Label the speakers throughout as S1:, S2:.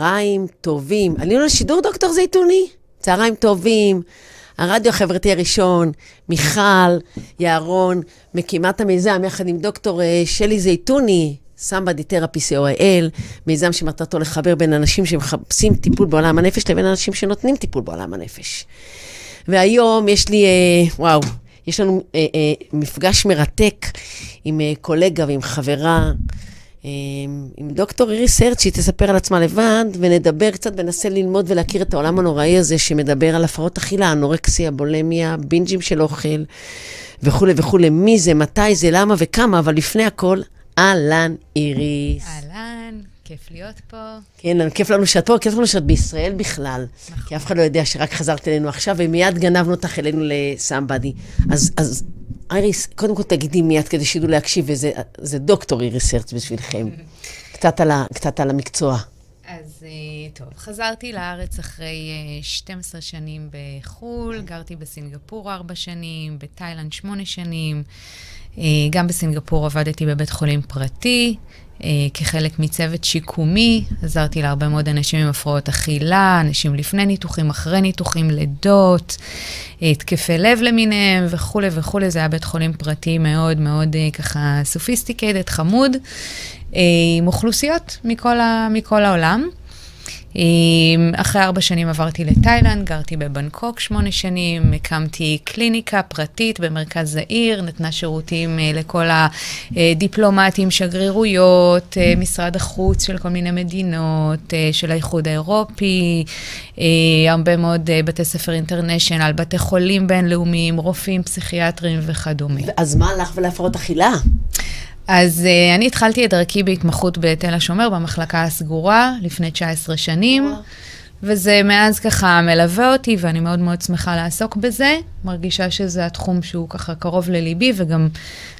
S1: צהריים טובים. עלינו לשידור, דוקטור זייתוני? צהריים טובים. הרדיו החברתי הראשון, מיכל יערון, מקימת המיזם, יחד עם דוקטור אה, שלי זייתוני, Somebody Therapy co.il, מיזם שמטרתו לחבר בין אנשים שמחפשים טיפול בעולם הנפש לבין אנשים שנותנים טיפול בעולם הנפש. והיום יש לי, אה, וואו, יש לנו אה, אה, מפגש מרתק עם אה, קולגה ועם חברה, עם דוקטור איריס הרץ, שהיא תספר על עצמה לבד, ונדבר קצת וננסה ללמוד ולהכיר את העולם הנוראי הזה שמדבר על הפרעות אכילה, אנורקסיה, בולמיה, בינג'ים של אוכל וכולי וכולי. מי זה, מתי זה, למה וכמה, אבל לפני הכל, אהלן, איריס.
S2: אהלן, כיף להיות פה.
S1: כן, כיף לנו שאת פה, כיף לנו שאת בישראל בכלל.
S2: נכון.
S1: כי אף אחד לא יודע שרק חזרת אלינו עכשיו, ומיד גנבנו אותך אלינו לסמבדי. אז, אז איריס, קודם כל תגידי מיד כדי שידעו להקשיב, וזה זה דוקטור איריס הרץ בשבילכם. קצת על, ה, קצת על המקצוע.
S2: אז אה, טוב, חזרתי לארץ אחרי אה, 12 שנים בחו"ל, גרתי בסינגפור 4 שנים, בתאילנד 8 שנים. אה, גם בסינגפור עבדתי בבית חולים פרטי. אה, כחלק מצוות שיקומי, עזרתי להרבה מאוד אנשים עם הפרעות אכילה, אנשים לפני ניתוחים, אחרי ניתוחים, לידות, אה, התקפי לב למיניהם וכולי וכולי. זה היה בית חולים פרטי מאוד מאוד אה, ככה sophisticated, חמוד, עם אוכלוסיות מכל, ה, מכל העולם. אה, אחרי ארבע שנים עברתי לתאילנד, גרתי בבנקוק שמונה שנים, הקמתי קליניקה פרטית במרכז העיר, נתנה שירותים אה, לכל הדיפלומטים, שגרירויות, אה, משרד החוץ של כל מיני מדינות, של האיחוד האירופי, הרבה מאוד בתי ספר אינטרנשיונל, בתי חולים בינלאומיים, רופאים, פסיכיאטרים וכדומה.
S1: אז מה לך ולהפרעות אכילה?
S2: אז uh, אני התחלתי את דרכי בהתמחות בתל השומר, במחלקה הסגורה, לפני 19 שנים, וזה מאז ככה מלווה אותי, ואני מאוד מאוד שמחה לעסוק בזה. מרגישה שזה התחום שהוא ככה קרוב לליבי, וגם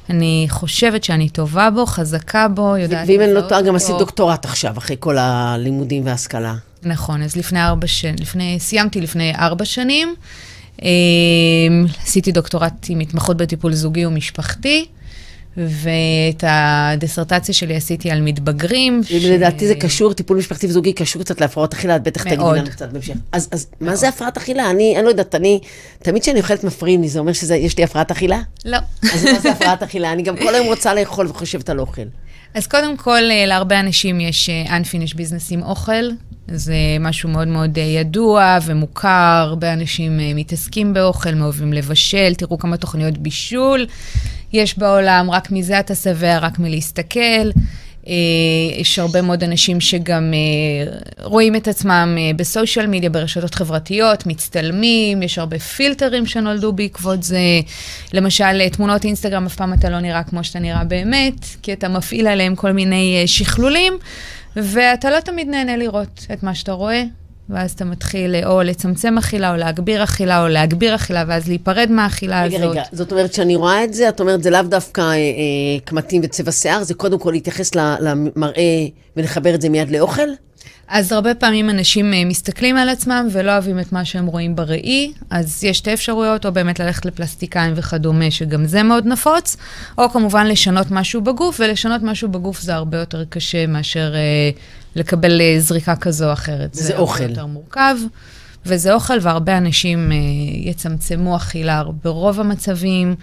S2: אני חושבת שאני טובה בו, חזקה בו, יודעת
S1: ואם אני לא טועה, גם עשית דוקטורט עכשיו, אחרי כל הלימודים וההשכלה.
S2: נכון, אז לפני ארבע שנים, לפני, סיימתי לפני ארבע שנים. אה, עשיתי דוקטורט עם התמחות בטיפול זוגי ומשפחתי. ואת הדיסרטציה שלי עשיתי על מתבגרים.
S1: ש... לדעתי זה קשור, טיפול משפחתי וזוגי קשור קצת להפרעות אכילה, את בטח תגידי לנו קצת בהמשך. אז, אז מה זה הפרעת אכילה? אני, אני לא יודעת, אני, תמיד כשאני אוכלת מפריעים לי, זה אומר שיש לי הפרעת אכילה?
S2: לא.
S1: אז מה זה הפרעת אכילה? אני גם כל היום רוצה לאכול וחושבת על אוכל.
S2: אז קודם כל, להרבה אנשים יש unfinished business עם אוכל. זה משהו מאוד מאוד ידוע ומוכר, הרבה אנשים מתעסקים באוכל, מאוהבים לבשל, תראו כמה תוכניות בישול. יש בעולם, רק מזה אתה שבע, רק מלהסתכל. יש הרבה מאוד אנשים שגם רואים את עצמם בסושיאל מדיה, ברשתות חברתיות, מצטלמים, יש הרבה פילטרים שנולדו בעקבות זה. למשל, תמונות אינסטגרם, אף פעם אתה לא נראה כמו שאתה נראה באמת, כי אתה מפעיל עליהם כל מיני שכלולים, ואתה לא תמיד נהנה לראות את מה שאתה רואה. ואז אתה מתחיל או לצמצם אכילה, או להגביר אכילה, או להגביר אכילה, ואז להיפרד מהאכילה
S1: רגע,
S2: הזאת.
S1: רגע, רגע, זאת אומרת שאני רואה את זה, את אומרת, זה לאו דווקא אה, קמטים וצבע שיער, זה קודם כל להתייחס למראה ולחבר את זה מיד לאוכל?
S2: אז הרבה פעמים אנשים מסתכלים על עצמם ולא אוהבים את מה שהם רואים בראי, אז יש שתי אפשרויות, או באמת ללכת לפלסטיקאים וכדומה, שגם זה מאוד נפוץ, או כמובן לשנות משהו בגוף, ולשנות משהו בגוף זה הרבה יותר קשה מאשר אה, לקבל אה, זריקה כזו או אחרת.
S1: זה, זה אוכל.
S2: זה יותר מורכב, וזה אוכל, והרבה אנשים אה, יצמצמו אכילה ברוב המצבים,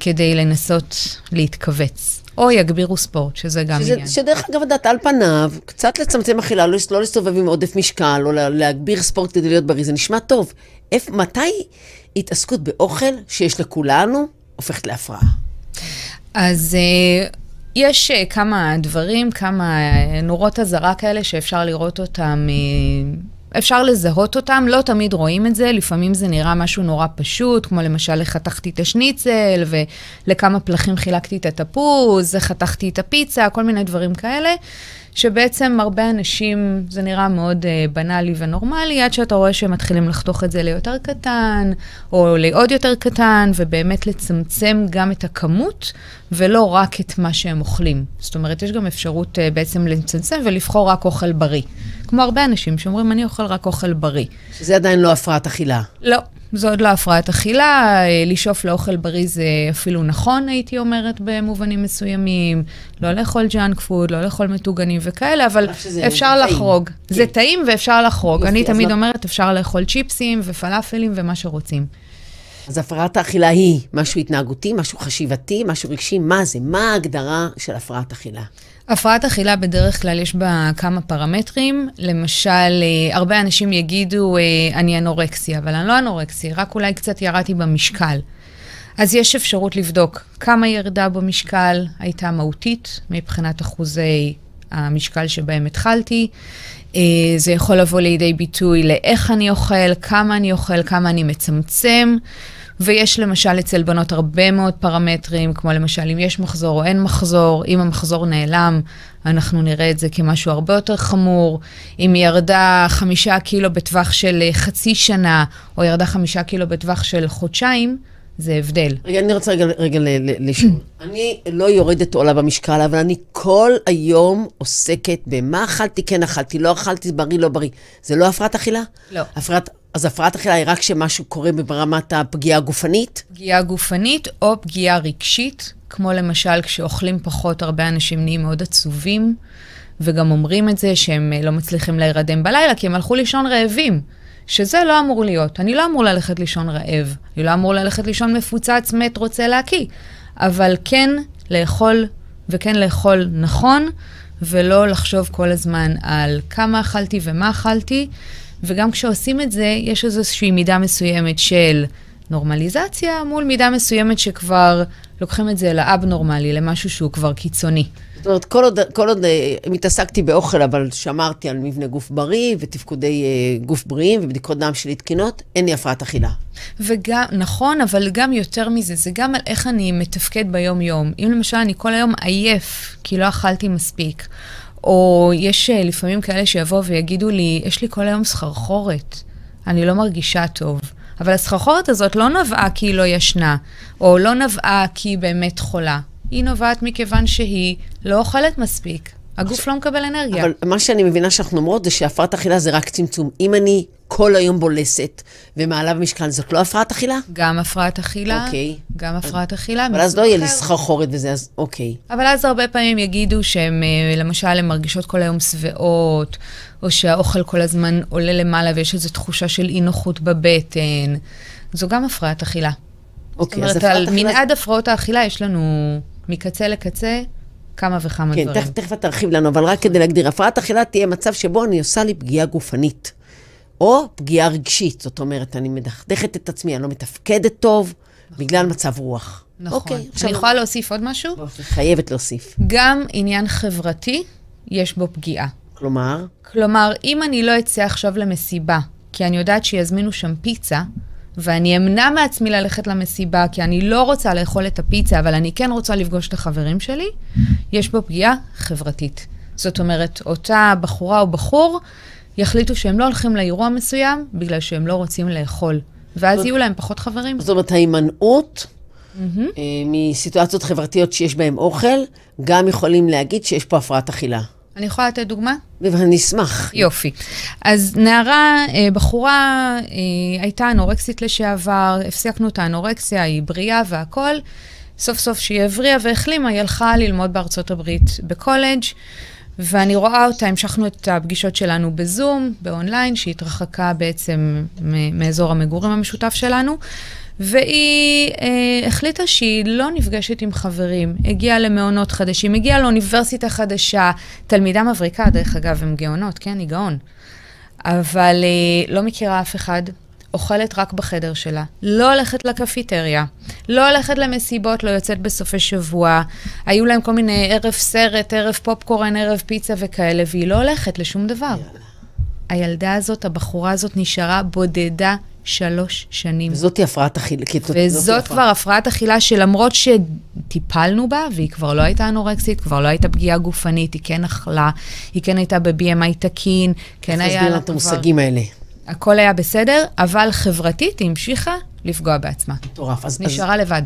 S2: כדי לנסות להתכווץ. או יגבירו ספורט, שזה גם
S1: שזה,
S2: עניין.
S1: שדרך אגב, את על פניו, קצת לצמצם אכילה, לא, לא להסתובב עם עודף משקל, או להגביר ספורט כדי להיות בריא, זה נשמע טוב. איפ, מתי התעסקות באוכל שיש לכולנו הופכת להפרעה?
S2: אז uh, יש uh, כמה דברים, כמה uh, נורות אזהרה כאלה שאפשר לראות אותם. Uh, אפשר לזהות אותם, לא תמיד רואים את זה, לפעמים זה נראה משהו נורא פשוט, כמו למשל, חתכתי את השניצל, ולכמה פלחים חילקתי את התפוז, חתכתי את הפיצה, כל מיני דברים כאלה, שבעצם הרבה אנשים, זה נראה מאוד uh, בנאלי ונורמלי, עד שאתה רואה שהם מתחילים לחתוך את זה ליותר קטן, או לעוד יותר קטן, ובאמת לצמצם גם את הכמות, ולא רק את מה שהם אוכלים. זאת אומרת, יש גם אפשרות uh, בעצם לצמצם ולבחור רק אוכל בריא. כמו הרבה אנשים שאומרים, אני אוכל רק אוכל בריא.
S1: שזה עדיין לא הפרעת אכילה.
S2: לא. זו עוד לא הפרעת אכילה, אה, לשאוף לאוכל בריא זה אפילו נכון, הייתי אומרת, במובנים מסוימים. לא לאכול junk food, לא לאכול מטוגנים וכאלה, אבל אפשר טעים. לחרוג. כן. זה טעים ואפשר לחרוג. יופי, אני תמיד לא... אומרת, אפשר לאכול צ'יפסים ופלאפלים ומה שרוצים.
S1: אז הפרעת האכילה היא משהו התנהגותי, משהו חשיבתי, משהו רגשי, מה זה? מה ההגדרה של הפרעת אכילה?
S2: הפרעת אכילה בדרך כלל יש בה כמה פרמטרים. למשל, אה, הרבה אנשים יגידו, אה, אני אנורקסי, אבל אני לא אנורקסי, רק אולי קצת ירדתי במשקל. אז יש אפשרות לבדוק כמה ירדה במשקל הייתה מהותית מבחינת אחוזי המשקל שבהם התחלתי. אה, זה יכול לבוא לידי ביטוי לאיך אני אוכל, כמה אני אוכל, כמה אני מצמצם. ויש למשל אצל בנות הרבה מאוד פרמטרים, כמו למשל אם יש מחזור או אין מחזור, אם המחזור נעלם, אנחנו נראה את זה כמשהו הרבה יותר חמור. אם היא ירדה חמישה קילו בטווח של אה, חצי שנה, או ירדה חמישה קילו בטווח של חודשיים, זה הבדל.
S1: רגע, אני רוצה רגע, רגע לשאול. אני לא יורדת עולה במשקל, אבל אני כל היום עוסקת במה אכלתי, כן אכלתי, לא אכלתי, בריא, לא בריא. זה לא הפרעת אכילה?
S2: לא.
S1: הפרעת... אז הפרעת אכילה היא רק כשמשהו קורה ברמת הפגיעה הגופנית?
S2: פגיעה גופנית או פגיעה רגשית, כמו למשל כשאוכלים פחות, הרבה אנשים נהיים מאוד עצובים, וגם אומרים את זה שהם אה, לא מצליחים להירדם בלילה, כי הם הלכו לישון רעבים. שזה לא אמור להיות. אני לא אמור ללכת לישון רעב, אני לא אמור ללכת לישון מפוצץ, מת, רוצה להקיא. אבל כן לאכול, וכן לאכול נכון, ולא לחשוב כל הזמן על כמה אכלתי ומה אכלתי. וגם כשעושים את זה, יש איזושהי מידה מסוימת של נורמליזציה, מול מידה מסוימת שכבר לוקחים את זה לאב-נורמלי, למשהו שהוא כבר קיצוני.
S1: זאת אומרת, כל עוד, כל עוד uh, התעסקתי באוכל, אבל שמרתי על מבנה גוף בריא ותפקודי uh, גוף בריאים ובדיקות דם שלי תקינות, אין לי הפרעת אכילה.
S2: וגם, נכון, אבל גם יותר מזה, זה גם על איך אני מתפקד ביום-יום. אם למשל אני כל היום עייף, כי לא אכלתי מספיק, או יש uh, לפעמים כאלה שיבואו ויגידו לי, יש לי כל היום סחרחורת, אני לא מרגישה טוב. אבל הסחרחורת הזאת לא נבעה כי היא לא ישנה, או לא נבעה כי היא באמת חולה. היא נובעת מכיוון שהיא לא אוכלת מספיק. הגוף לא מקבל אנרגיה.
S1: אבל מה שאני מבינה שאנחנו אומרות זה שהפרעת אכילה זה רק צמצום. אם אני כל היום בולסת ומעלה במשקל, זאת לא הפרעת אכילה?
S2: גם הפרעת אכילה.
S1: אוקיי.
S2: גם הפרעת אכילה.
S1: אבל אז לא יהיה לי סחרחורת וזה, אז אוקיי.
S2: אבל אז הרבה פעמים יגידו שהם, אה, למשל, הן מרגישות כל היום שבעות, או שהאוכל כל הזמן עולה למעלה ויש איזו תחושה של אי נוחות בבטן. זו גם הפרעת אכילה.
S1: אוקיי,
S2: אז הפרעת אכילה... זאת אומרת, על מנעד הפרעות האכילה יש לנו מקצה לקצה כמה וכמה
S1: כן,
S2: דברים.
S1: כן, תכף את תרחיב לנו, אבל רק כדי להגדיר, הפרעת אכילה תהיה מצב שבו אני עושה לי פגיעה גופנית, או פגיעה רגשית, זאת אומרת, אני מדכדכת את עצמי, אני לא מתפקדת טוב, נכון. בגלל מצב רוח.
S2: נכון. אוקיי, עכשיו... אני יכולה להוסיף עוד משהו?
S1: לא, חייבת להוסיף.
S2: גם עניין חברתי, יש בו פגיעה.
S1: כלומר?
S2: כלומר, אם אני לא אצא עכשיו למסיבה, כי אני יודעת שיזמינו שם פיצה, ואני אמנע מעצמי ללכת למסיבה, כי אני לא רוצה לאכול את הפיצה, אבל אני כן רוצה לפגוש את החברים שלי, יש בו פגיעה חברתית. זאת אומרת, אותה בחורה או בחור יחליטו שהם לא הולכים לאירוע מסוים, בגלל שהם לא רוצים לאכול. ואז יהיו להם פחות חברים.
S1: זאת אומרת, ההימנעות mm-hmm. מסיטואציות חברתיות שיש בהן אוכל, גם יכולים להגיד שיש פה הפרעת אכילה.
S2: אני יכולה לתת דוגמה?
S1: אני אשמח.
S2: יופי. אז נערה, אה, בחורה, אה, הייתה אנורקסית לשעבר, הפסקנו את האנורקסיה, היא בריאה והכול. סוף סוף שהיא הבריאה והחלימה, היא הלכה ללמוד בארצות הברית בקולג', ואני רואה אותה, המשכנו את הפגישות שלנו בזום, באונליין, שהתרחקה בעצם מאזור המגורים המשותף שלנו. והיא אה, החליטה שהיא לא נפגשת עם חברים, הגיעה למעונות חדשים, הגיעה לאוניברסיטה חדשה, תלמידה מבריקה, דרך אגב, הם גאונות, כן, היא גאון. אבל אה, לא מכירה אף אחד, אוכלת רק בחדר שלה, לא הולכת לקפיטריה, לא הולכת למסיבות, לא יוצאת בסופי שבוע, היו להם כל מיני ערב סרט, ערב פופקורן, ערב פיצה וכאלה, והיא לא הולכת לשום דבר. הילדה הזאת, הבחורה הזאת, נשארה בודדה שלוש שנים.
S1: וזאתי הפרעת אכילה.
S2: וזאת כבר הפרעת אכילה שלמרות שטיפלנו בה, והיא כבר לא הייתה אנורקסית, כבר לא הייתה פגיעה גופנית, היא כן אכלה, היא כן הייתה ב-BMI תקין, כן היה לה כבר...
S1: תסביר את המושגים האלה.
S2: הכל היה בסדר, אבל חברתית היא המשיכה לפגוע בעצמה.
S1: מטורף. אז...
S2: נשארה אז... לבד.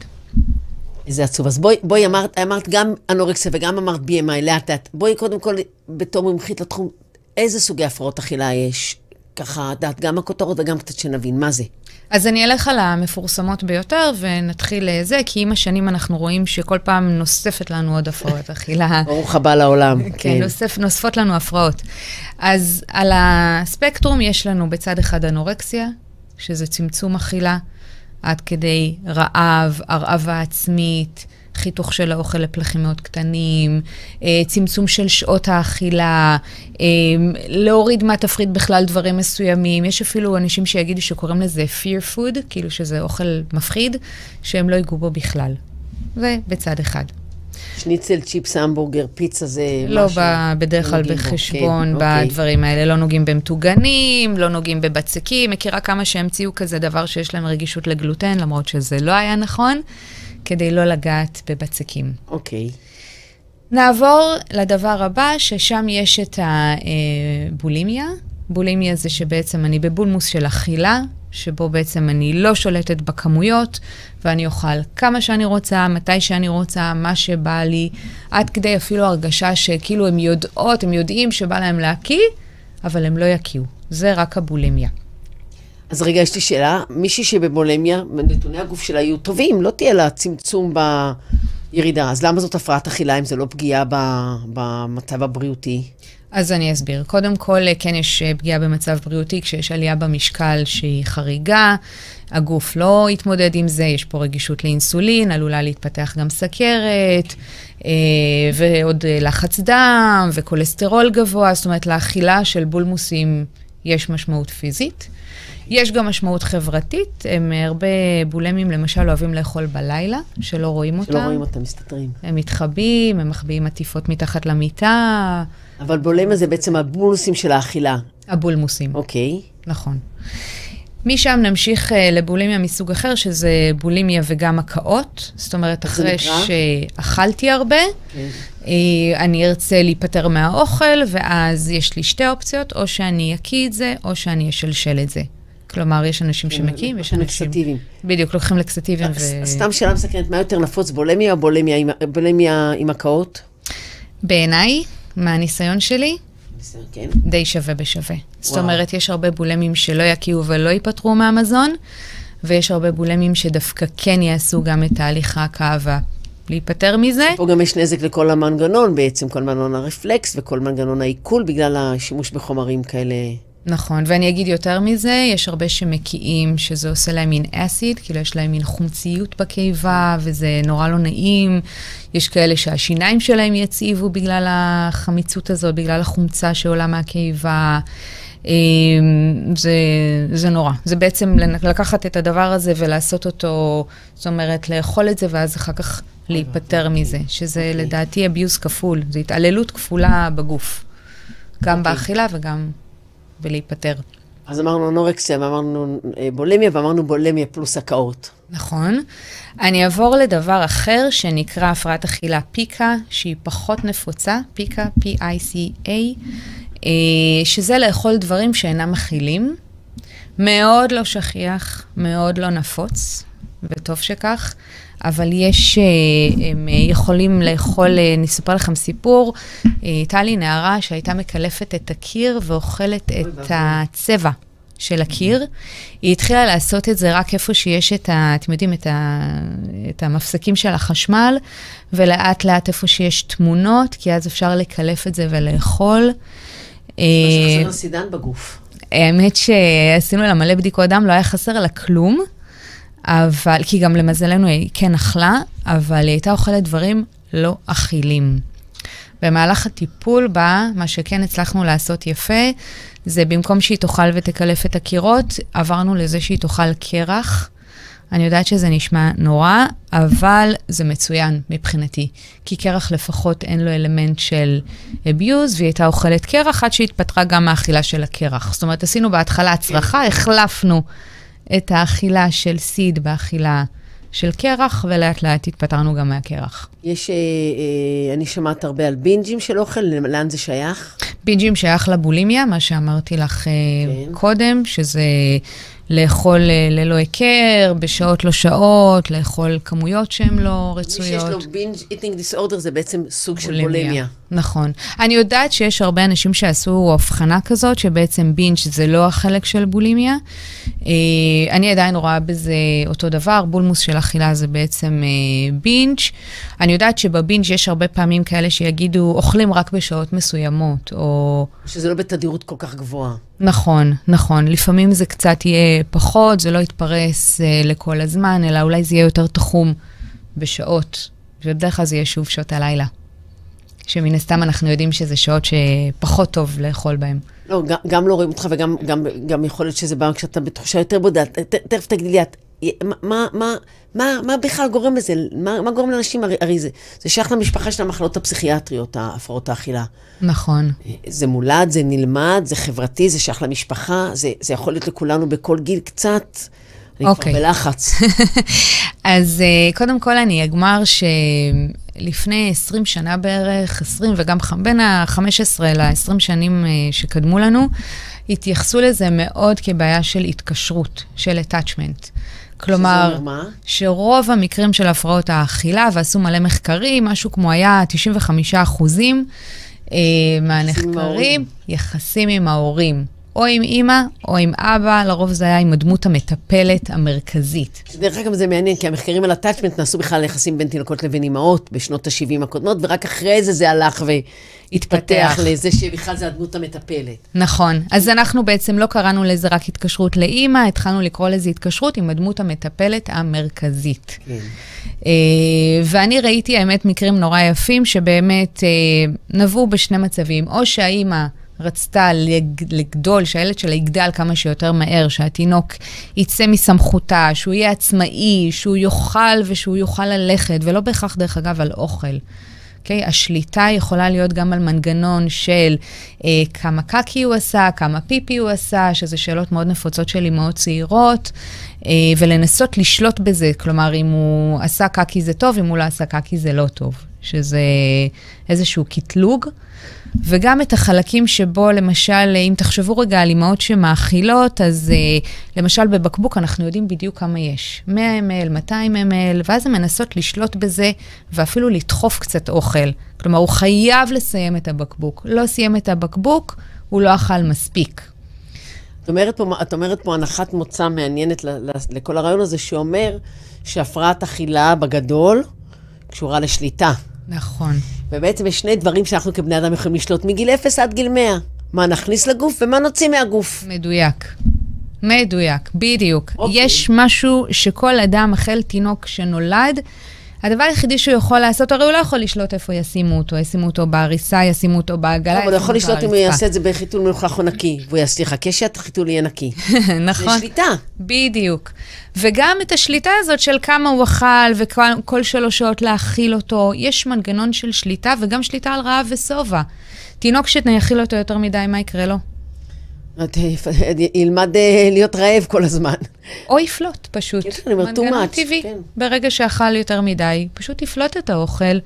S1: איזה עצוב. אז בואי, בואי אמרת, אמרת גם אנורקסיה וגם אמרת BMI, לאט לאט. בואי קודם כל, בתור מומחית לתחום, איזה סוגי הפרעות אכילה יש? ככה, את יודעת, גם הכותרות וגם קצת שנבין, מה זה?
S2: אז אני אלך על המפורסמות ביותר ונתחיל לזה, כי עם השנים אנחנו רואים שכל פעם נוספת לנו עוד הפרעות אכילה.
S1: ברוך הבא לעולם.
S2: כן, כן. נוסף, נוספות לנו הפרעות. אז על הספקטרום יש לנו בצד אחד אנורקסיה, שזה צמצום אכילה, עד כדי רעב, הרעבה עצמית, חיתוך של האוכל לפלחים מאוד קטנים, אה, צמצום של שעות האכילה, אה, להוריד מהתפריט בכלל דברים מסוימים. יש אפילו אנשים שיגידו שקוראים לזה fear food, כאילו שזה אוכל מפחיד, שהם לא ייגעו בו בכלל. ובצד אחד.
S1: שניצל, צ'יפס, המבורגר, פיצה זה
S2: לא משהו... לא בדרך כלל בחשבון כן, אוקיי. בדברים האלה. לא נוגעים במטוגנים, לא נוגעים בבצקים. מכירה כמה שהמציאו כזה דבר שיש להם רגישות לגלוטן, למרות שזה לא היה נכון. כדי לא לגעת בבצקים.
S1: אוקיי. Okay.
S2: נעבור לדבר הבא, ששם יש את הבולימיה. בולימיה זה שבעצם אני בבולמוס של אכילה, שבו בעצם אני לא שולטת בכמויות, ואני אוכל כמה שאני רוצה, מתי שאני רוצה, מה שבא לי, עד כדי אפילו הרגשה שכאילו הם יודעות, הם יודעים שבא להם להקיא, אבל הם לא יקיאו. זה רק הבולימיה.
S1: אז רגע, יש לי שאלה. מישהי שבבולמיה, נתוני הגוף שלה יהיו טובים, לא תהיה לה צמצום בירידה. אז למה זאת הפרעת אכילה אם זה לא פגיעה במצב הבריאותי?
S2: אז אני אסביר. קודם כל, כן יש אה, פגיעה במצב בריאותי כשיש עלייה במשקל שהיא חריגה, הגוף לא יתמודד עם זה, יש פה רגישות לאינסולין, עלולה להתפתח גם סכרת, אה, ועוד אה, לחץ דם וכולסטרול גבוה, זאת אומרת, לאכילה של בולמוסים יש משמעות פיזית. יש גם משמעות חברתית, הם הרבה בולמים למשל אוהבים לאכול בלילה, שלא רואים אותם.
S1: שלא רואים אותם, מסתתרים.
S2: הם מתחבאים, הם מחביאים עטיפות מתחת למיטה.
S1: אבל בולמה זה בעצם הבולמוסים של האכילה.
S2: הבולמוסים.
S1: אוקיי.
S2: נכון. משם נמשיך uh, לבולימיה מסוג אחר, שזה בולימיה וגם הקאות. זאת אומרת, אחרי שאכלתי הרבה, okay. כן. uh, אני ארצה להיפטר מהאוכל, ואז יש לי שתי אופציות, או שאני אקיא את זה, או שאני אשלשל את זה. כלומר, יש אנשים כן, שמקים, יש אנשים... לקסטיביים. בדיוק, לוקחים לקסטיביים ו...
S1: סתם שאלה מסקרנת, מה יותר נפוץ, בולמיה או בולמיה עם הקאות?
S2: בעיניי, מהניסיון שלי, כן. די שווה בשווה. וואו. זאת אומרת, יש הרבה בולמים שלא יקיעו ולא ייפטרו מהמזון, ויש הרבה בולמים שדווקא כן יעשו גם את תהליך ההקאה להיפטר מזה.
S1: פה גם יש נזק לכל המנגנון בעצם, כל מנגנון הרפלקס וכל מנגנון העיכול בגלל השימוש בחומרים כאלה.
S2: נכון, ואני אגיד יותר מזה, יש הרבה שמקיאים שזה עושה להם מין אסיד, כאילו יש להם מין חומציות בקיבה, וזה נורא לא נעים. יש כאלה שהשיניים שלהם יציבו בגלל החמיצות הזאת, בגלל החומצה שעולה מהקיבה. אמ, זה, זה נורא. זה בעצם לקחת את הדבר הזה ולעשות אותו, זאת אומרת, לאכול את זה ואז אחר כך להיפטר מזה, שזה okay. אוקיי. לדעתי abuse כפול, זו התעללות כפולה בגוף. גם okay. אוקיי. באכילה וגם ולהיפטר.
S1: אז אמרנו אנורקסיה ואמרנו אה, בולמיה ואמרנו בולמיה פלוס הקאות.
S2: נכון. אני אעבור לדבר אחר שנקרא הפרעת אכילה פיקה, שהיא פחות נפוצה, פיקה, P-I-C-A, אה, שזה לאכול דברים שאינם מכילים. מאוד לא שכיח, מאוד לא נפוץ, וטוב שכך. אבל יש, אה, הם אה, יכולים לאכול, אה, אני אספר לכם סיפור, הייתה לי נערה שהייתה מקלפת את הקיר ואוכלת את הצבע. של הקיר. היא התחילה לעשות את זה רק איפה שיש את ה... אתם יודעים, את, ה, את המפסקים של החשמל, ולאט לאט איפה שיש תמונות, כי אז אפשר לקלף את זה ולאכול.
S1: מה שחסר סידן בגוף.
S2: האמת שעשינו לה מלא בדיקות דם, לא היה חסר לה כלום. אבל, כי גם למזלנו היא כן אכלה, אבל היא הייתה אוכלת דברים לא אכילים. במהלך הטיפול בה, מה שכן הצלחנו לעשות יפה, זה במקום שהיא תאכל ותקלף את הקירות, עברנו לזה שהיא תאכל קרח. אני יודעת שזה נשמע נורא, אבל זה מצוין מבחינתי. כי קרח לפחות אין לו אלמנט של abuse, והיא הייתה אוכלת קרח עד שהתפטרה גם מהאכילה של הקרח. זאת אומרת, עשינו בהתחלה הצרחה, החלפנו את האכילה של סיד באכילה של קרח, ולאט לאט התפטרנו גם מהקרח.
S1: יש, אה, אה, אני שמעת הרבה על בינג'ים של אוכל, לאן זה שייך?
S2: בינג'ים שייך לבולימיה, מה שאמרתי לך אה, כן. קודם, שזה לאכול אה, ללא היכר, בשעות לא שעות, לאכול כמויות שהן לא רצויות.
S1: מי שיש לו binge eating disorder זה בעצם סוג בולמיה. של בולמיה.
S2: נכון. אני יודעת שיש הרבה אנשים שעשו הבחנה כזאת, שבעצם binge זה לא החלק של בולימיה. אה, אני עדיין רואה בזה אותו דבר, בולמוס של אכילה זה בעצם אה, binge. אני יודעת שב binge יש הרבה פעמים כאלה שיגידו, אוכלים רק בשעות מסוימות, או...
S1: שזה לא בתדירות כל כך גבוהה.
S2: נכון, נכון. לפעמים זה קצת יהיה פחות, זה לא יתפרס אה, לכל הזמן, אלא אולי זה יהיה יותר תחום בשעות, ובדרך כלל זה יהיה שוב שעות הלילה. שמן הסתם אנחנו יודעים שזה שעות שפחות טוב לאכול בהן.
S1: לא, גם, גם לא רואים אותך וגם גם, גם יכול להיות שזה בא כשאתה בתחושה יותר בודדת. תכף תגידי לי, את, מה, מה, מה, מה בכלל גורם לזה? מה, מה גורם לאנשים? הרי, הרי זה, זה שייך למשפחה של המחלות הפסיכיאטריות, הפרעות האכילה.
S2: נכון.
S1: זה מולד, זה נלמד, זה חברתי, זה שייך למשפחה, זה, זה יכול להיות לכולנו בכל גיל קצת. אני okay. כבר אוקיי. בלחץ.
S2: אז uh, קודם כל אני אגמר שלפני 20 שנה בערך, 20 וגם בין ה-15 ל-20 שנים uh, שקדמו לנו, התייחסו לזה מאוד כבעיה של התקשרות, של attachment. כלומר, שרוב המקרים של הפרעות האכילה, ועשו מלא מחקרים, משהו כמו היה 95 אחוזים אה, מהנחקרים, יחסים עם ההורים. או עם אימא או עם אבא, לרוב זה היה עם הדמות המטפלת המרכזית.
S1: דרך אגב, זה מעניין, כי המחקרים על הטאצ'מנט נעשו בכלל יחסים בין תינוקות לבין אימהות בשנות ה-70 הקודמות, ורק אחרי זה זה הלך והתפתח לזה שבכלל זה הדמות המטפלת.
S2: נכון. אז אנחנו בעצם לא קראנו לזה רק התקשרות לאימא, התחלנו לקרוא לזה התקשרות עם הדמות המטפלת המרכזית. כן. Uh, ואני ראיתי, האמת, מקרים נורא יפים שבאמת uh, נבעו בשני מצבים. או שהאימא... רצתה לגדול, שהילד שלה יגדל כמה שיותר מהר, שהתינוק יצא מסמכותה, שהוא יהיה עצמאי, שהוא יאכל ושהוא יוכל ללכת, ולא בהכרח, דרך אגב, על אוכל. Okay, אוקיי? השליטה יכולה להיות גם על מנגנון של אה, כמה קקי הוא עשה, כמה פיפי הוא עשה, שזה שאלות מאוד נפוצות של אימהות צעירות, אה, ולנסות לשלוט בזה, כלומר, אם הוא עשה קקי זה טוב, אם הוא לא עשה קקי זה לא טוב, שזה איזשהו קטלוג. וגם את החלקים שבו, למשל, אם תחשבו רגע על אימהות שמאכילות, אז uh, למשל בבקבוק אנחנו יודעים בדיוק כמה יש. 100 ml, 200 ml, ואז הן מנסות לשלוט בזה ואפילו לדחוף קצת אוכל. כלומר, הוא חייב לסיים את הבקבוק. לא סיים את הבקבוק, הוא לא אכל מספיק.
S1: את אומרת פה, את אומרת פה הנחת מוצא מעניינת לכל הרעיון הזה, שאומר שהפרעת אכילה בגדול קשורה לשליטה.
S2: נכון.
S1: ובעצם יש שני דברים שאנחנו כבני אדם יכולים לשלוט מגיל 0 עד גיל 100. מה נכניס לגוף ומה נוציא מהגוף.
S2: מדויק. מדויק, בדיוק. אוקיי. יש משהו שכל אדם, החל תינוק שנולד, הדבר היחידי שהוא יכול לעשות, הרי הוא לא יכול לשלוט איפה ישימו אותו, ישימו אותו בעריסה, ישימו אותו בעגלה,
S1: ישימו אותו אבל הוא יכול לשלוט אם הוא יעשה את זה בחיתול מלוכלך או נקי, והוא יעשה, יחכה שהחיתול יהיה נקי.
S2: נכון.
S1: זה שליטה.
S2: בדיוק. וגם את השליטה הזאת של כמה הוא אכל וכל שלוש שעות להאכיל אותו, יש מנגנון של שליטה וגם שליטה על רעב ושובע. תינוק שנאכיל אותו יותר מדי, מה יקרה לו?
S1: ילמד אה, להיות רעב כל הזמן.
S2: או יפלוט, פשוט.
S1: כן, אני אומרת, too much.
S2: טבעי. כן. ברגע שאכל יותר מדי, פשוט יפלוט את האוכל,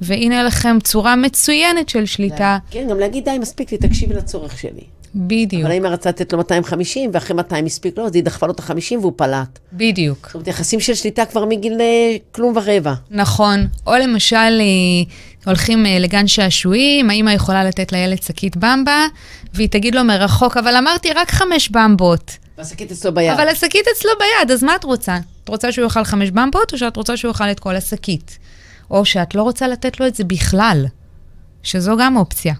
S2: והנה לכם צורה מצוינת של שליטה.
S1: כן, גם להגיד, די, מספיק לי, תקשיבי לצורך שלי.
S2: בדיוק.
S1: אבל האמא רצה לתת לו 250, ואחרי 200 הספיק לו, אז היא דחפה לו את ה-50 והוא פלט.
S2: בדיוק.
S1: זאת אומרת, יחסים של שליטה כבר מגיל אה, כלום ורבע.
S2: נכון. או למשל, אה, הולכים אה, לגן שעשועים, האמא יכולה לתת לילד שקית במבה, והיא תגיד לו מרחוק, אבל אמרתי רק חמש במבות.
S1: והשקית אצלו ביד.
S2: אבל השקית אצלו ביד, אז מה את רוצה? את רוצה שהוא יאכל חמש במבות, או שאת רוצה שהוא יאכל את כל השקית? או שאת לא רוצה לתת לו את זה בכלל, שזו גם אופציה.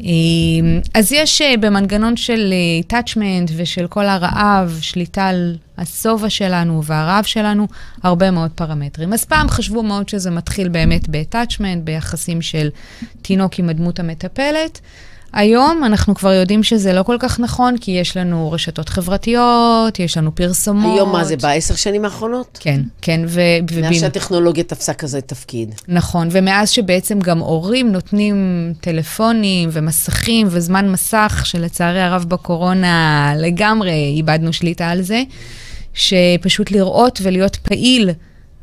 S2: אמ, אז יש אה, במנגנון של אה, attachment ושל כל הרעב, שליטה על השובע שלנו והרעב שלנו, הרבה מאוד פרמטרים. אז פעם חשבו מאוד שזה מתחיל באמת ב-attachment, ביחסים של תינוק עם הדמות המטפלת. היום אנחנו כבר יודעים שזה לא כל כך נכון, כי יש לנו רשתות חברתיות, יש לנו פרסומות.
S1: היום מה זה, בעשר שנים האחרונות?
S2: כן, כן. ו...
S1: מאז. שהטכנולוגיה תפסה כזה תפקיד.
S2: נכון, ומאז שבעצם גם הורים נותנים טלפונים ומסכים וזמן מסך, שלצערי הרב בקורונה לגמרי איבדנו שליטה על זה, שפשוט לראות ולהיות פעיל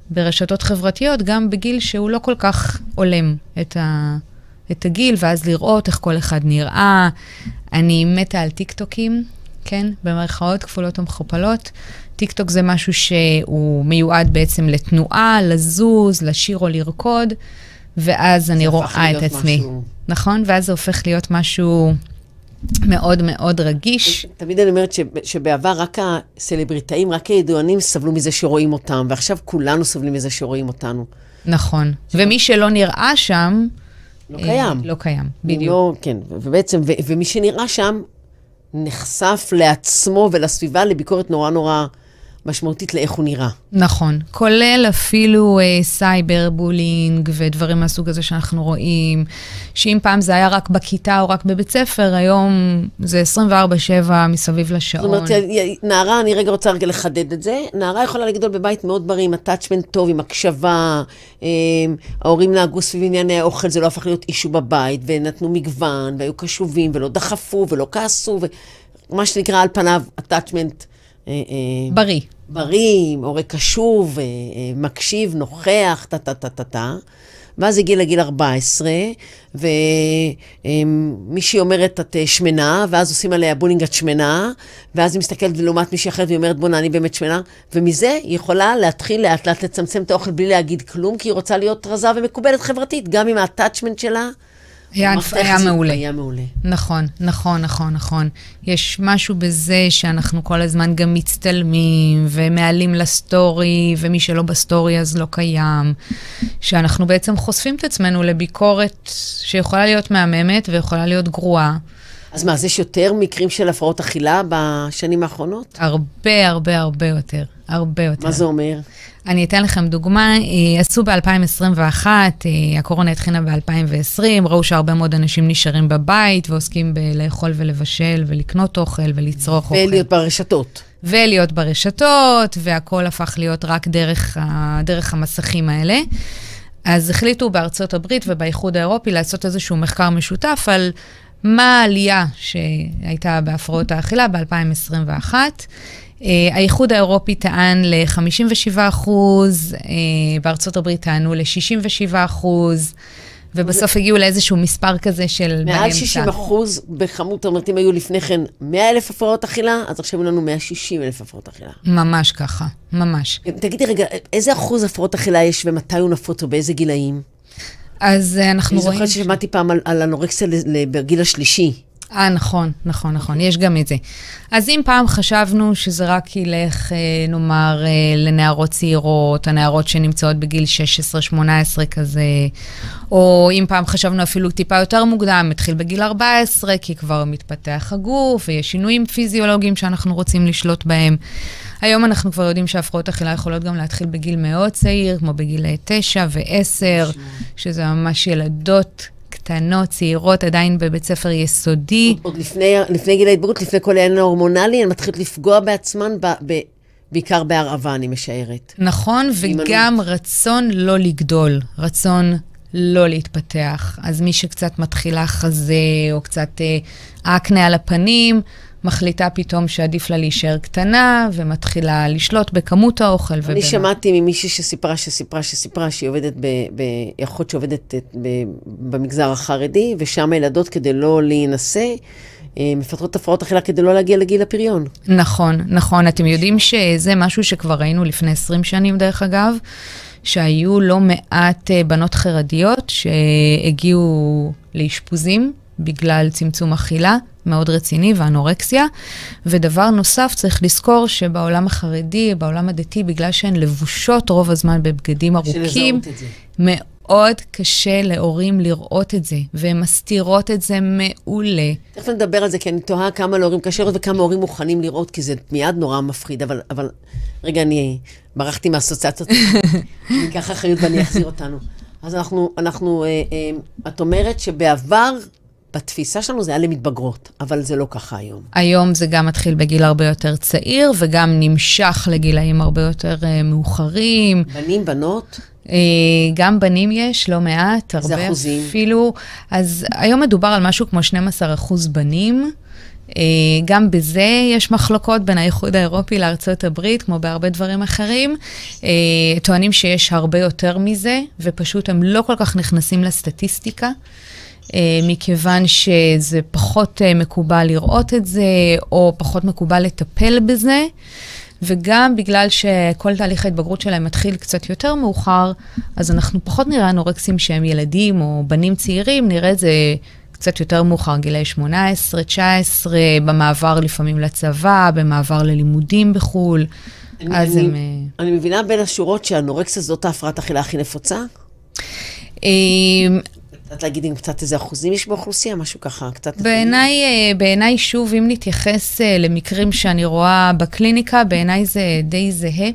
S2: ברשתות חברתיות, גם בגיל שהוא לא כל כך הולם את ה... את הגיל, ואז לראות איך כל אחד נראה. אני מתה על טיקטוקים, כן? במרכאות כפולות ומכופלות. טיקטוק זה משהו שהוא מיועד בעצם לתנועה, לזוז, לשיר או לרקוד, ואז אני רואה את עצמי.
S1: משהו-
S2: נכון? ואז זה הופך להיות משהו מאוד מאוד רגיש.
S1: תמיד אני אומרת שב- שבעבר רק הסלבריטאים, רק הידוענים סבלו מזה שרואים אותם, ועכשיו כולנו סובלים מזה שרואים אותנו.
S2: נכון. ומי שלא נראה שם...
S1: לא
S2: אה,
S1: קיים.
S2: לא קיים, בדיוק.
S1: לא, כן, ובעצם, ומי שנראה שם, נחשף לעצמו ולסביבה לביקורת נורא נורא משמעותית לאיך הוא נראה.
S2: נכון. כולל אפילו אה, cyber bullying ודברים מהסוג הזה שאנחנו רואים, שאם פעם זה היה רק בכיתה או רק בבית ספר, היום זה 24/7 מסביב
S1: זאת
S2: לשעון.
S1: אומרת, י- נערה, אני רגע רוצה רגע לחדד את זה, נערה יכולה לגדול בבית מאוד בריא, עם attachment טוב, עם הקשבה, אה, ההורים נהגו סביב ענייני האוכל, זה לא הפך להיות issue בבית, ונתנו מגוון, והיו קשובים, ולא דחפו, ולא כעסו, ומה שנקרא על פניו attachment
S2: בריא.
S1: בריא, הורה קשוב, אה, אה, מקשיב, נוכח, טה-טה-טה-טה-טה. ואז הגיע לגיל 14, ומישהי אומרת, את אה, שמנה, ואז עושים עליה bullying, את שמנה, ואז היא מסתכלת לעומת מישהי אחרת והיא אומרת, בואנה, אני באמת שמנה, ומזה היא יכולה להתחיל לאט לאט לצמצם את האוכל בלי להגיד כלום, כי היא רוצה להיות רזה ומקובלת חברתית, גם עם ה attachment שלה.
S2: היה, היה מעולה.
S1: היה מעולה.
S2: נכון, נכון, נכון, נכון. יש משהו בזה שאנחנו כל הזמן גם מצטלמים ומעלים לסטורי, ומי שלא בסטורי אז לא קיים. שאנחנו בעצם חושפים את עצמנו לביקורת שיכולה להיות מהממת ויכולה להיות גרועה.
S1: אז מה, אז יש יותר מקרים של הפרעות אכילה בשנים האחרונות?
S2: הרבה, הרבה, הרבה יותר. הרבה יותר.
S1: מה זה אומר?
S2: אני אתן לכם דוגמה, אה, עשו ב-2021, הקורונה התחילה ב-2020, ראו שהרבה מאוד אנשים נשארים בבית ועוסקים בלאכול ולבשל ולקנות אוכל ולצרוך אוכל.
S1: ולהיות ברשתות.
S2: ולהיות ברשתות, והכל הפך להיות רק דרך, דרך המסכים האלה. אז החליטו בארצות הברית ובאיחוד האירופי לעשות איזשהו מחקר משותף על מה העלייה שהייתה בהפרעות האכילה ב-2021. Uh, האיחוד האירופי טען ל-57 אחוז, uh, בארצות הברית טענו ל-67 אחוז, ובסוף הגיעו לאיזשהו מספר כזה של
S1: מעל
S2: באמצע.
S1: 60 אחוז בכמות, אם היו לפני כן 100 אלף הפרעות אכילה, אז עכשיו היו לנו 160 אלף הפרעות אכילה.
S2: ממש ככה, ממש.
S1: תגידי רגע, איזה אחוז הפרעות אכילה יש ומתי הוא נפוץ ובאיזה גילאים?
S2: אז uh, אנחנו
S1: אני
S2: רואים...
S1: זוכרת ששמעתי פעם על, על אנורקסיה בגיל השלישי.
S2: אה, נכון, נכון, נכון, יש גם את זה. אז אם פעם חשבנו שזה רק ילך, אה, נאמר, אה, לנערות צעירות, הנערות שנמצאות בגיל 16-18 כזה, או אם פעם חשבנו אפילו טיפה יותר מוקדם, התחיל בגיל 14, כי כבר מתפתח הגוף, ויש שינויים פיזיולוגיים שאנחנו רוצים לשלוט בהם. היום אנחנו כבר יודעים שהפרעות אכילה יכולות גם להתחיל בגיל מאוד צעיר, כמו בגיל 9 ו-10, שזה ממש ילדות קטנות, צעירות, עדיין בבית ספר יסודי.
S1: עוד לפני, לפני גיל ההתבגרות, לפני כל העניין ההורמונלי, הן מתחילות לפגוע בעצמן, ב, ב, בעיקר בהרעבה, אני משערת.
S2: נכון. וגם רצון לא לגדול, רצון לא להתפתח. אז מי שקצת מתחילה חזה, או קצת אה, אקנה על הפנים, מחליטה פתאום שעדיף לה להישאר קטנה, ומתחילה לשלוט בכמות האוכל.
S1: אני
S2: ובמה.
S1: שמעתי ממישהי שסיפרה, שסיפרה, שסיפרה, שהיא עובדת, ב, ב, אחות שעובדת את- ב, במגזר החרדי, ושם הילדות, כדי לא להינשא, אה, מפתחות הפרעות אכילה כדי לא להגיע לגיל הפריון.
S2: נכון, נכון. אתם יודעים שזה משהו שכבר ראינו לפני 20 שנים, דרך אגב, שהיו לא מעט אה, בנות חרדיות שהגיעו לאשפוזים בגלל צמצום אכילה מאוד רציני ואנורקסיה. ודבר נוסף, צריך לזכור שבעולם החרדי, בעולם הדתי, בגלל שהן לבושות רוב הזמן בבגדים ארוכים. מאוד קשה להורים לראות את זה, והן מסתירות את זה מעולה.
S1: תכף נדבר על זה, כי אני תוהה כמה להורים קשה לראות וכמה הורים מוכנים לראות, כי זה מיד נורא מפחיד, אבל, אבל רגע, אני ברחתי מהאסוציאציות, אני אקח אחריות ואני אחזיר אותנו. אז אנחנו, אנחנו, אה, אה, את אומרת שבעבר, בתפיסה שלנו זה היה למתבגרות, אבל זה לא ככה היום.
S2: היום זה גם מתחיל בגיל הרבה יותר צעיר, וגם נמשך לגילאים הרבה יותר uh, מאוחרים.
S1: בנים, בנות,
S2: Uh, גם בנים יש, לא מעט, הרבה
S1: אחוזים?
S2: אפילו. אז היום מדובר על משהו כמו 12 אחוז בנים. Uh, גם בזה יש מחלוקות בין האיחוד האירופי לארצות הברית, כמו בהרבה דברים אחרים. Uh, טוענים שיש הרבה יותר מזה, ופשוט הם לא כל כך נכנסים לסטטיסטיקה. Uh, מכיוון שזה פחות uh, מקובל לראות את זה, או פחות מקובל לטפל בזה. וגם בגלל שכל תהליך ההתבגרות שלהם מתחיל קצת יותר מאוחר, אז אנחנו פחות נראה אנורקסים שהם ילדים או בנים צעירים, נראה את זה קצת יותר מאוחר, גילאי 18, 19, במעבר לפעמים לצבא, במעבר ללימודים בחו"ל.
S1: אני,
S2: אז
S1: אני,
S2: הם... אה,
S1: אני מבינה בין השורות שהאנורקסיה זאת ההפרעת אכילה הכי נפוצה? את להגיד אם קצת איזה אחוזים יש באוכלוסייה, משהו ככה, קצת...
S2: בעיניי, אה, בעיניי, שוב, אם נתייחס אה, למקרים שאני רואה בקליניקה, בעיניי זה די זהה.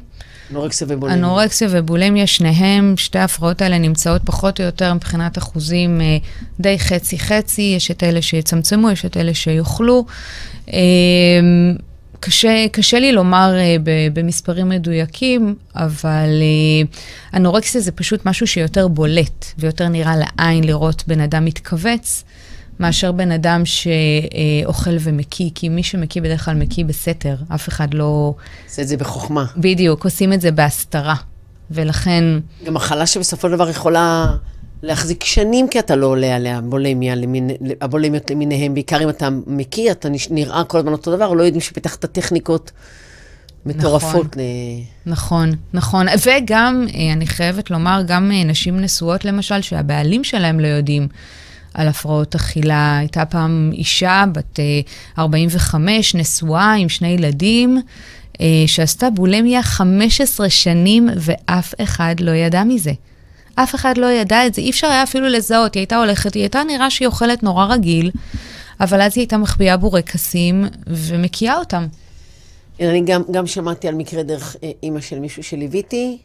S1: אנורקסיה ובולמיה.
S2: אנורקסיה ובולמיה, שניהם, שתי ההפרעות האלה נמצאות פחות או יותר מבחינת אחוזים אה, די חצי-חצי, יש את אלה שיצמצמו, יש את אלה שיאכלו. אה, קשה, קשה לי לומר אה, ב- במספרים מדויקים, אבל אה, אנורקסיה זה פשוט משהו שיותר בולט ויותר נראה לעין לראות בן אדם מתכווץ. מאשר בן אדם שאוכל ומקיא, כי מי שמקיא בדרך כלל מקיא בסתר, אף אחד לא...
S1: עושה את זה בחוכמה.
S2: בדיוק, עושים את זה בהסתרה. ולכן,
S1: גם מחלה שבסופו של דבר יכולה להחזיק שנים, כי אתה לא עולה עליה, בולמיה, למין, הבולמיות למיניהם, בעיקר אם אתה מקיא, אתה נראה כל הזמן אותו דבר, לא יודעים שפיתחת טכניקות מטורפות. ל...
S2: נכון, נכון. וגם, אה, אני חייבת לומר, גם אה, נשים נשואות למשל, שהבעלים שלהם לא יודעים על הפרעות אכילה. הייתה פעם אישה בת אה, 45, נשואה עם שני ילדים, אה, שעשתה בולמיה 15 שנים, ואף אחד לא ידע מזה. אף אחד לא ידע את זה, אי אפשר היה אפילו לזהות. היא הייתה הולכת, היא הייתה נראה שהיא אוכלת נורא רגיל, אבל אז היא הייתה מחביאה בורקסים ומקיאה אותם.
S1: אני גם, גם שמעתי על מקרה דרך אה, אימא של מישהו שליוויתי,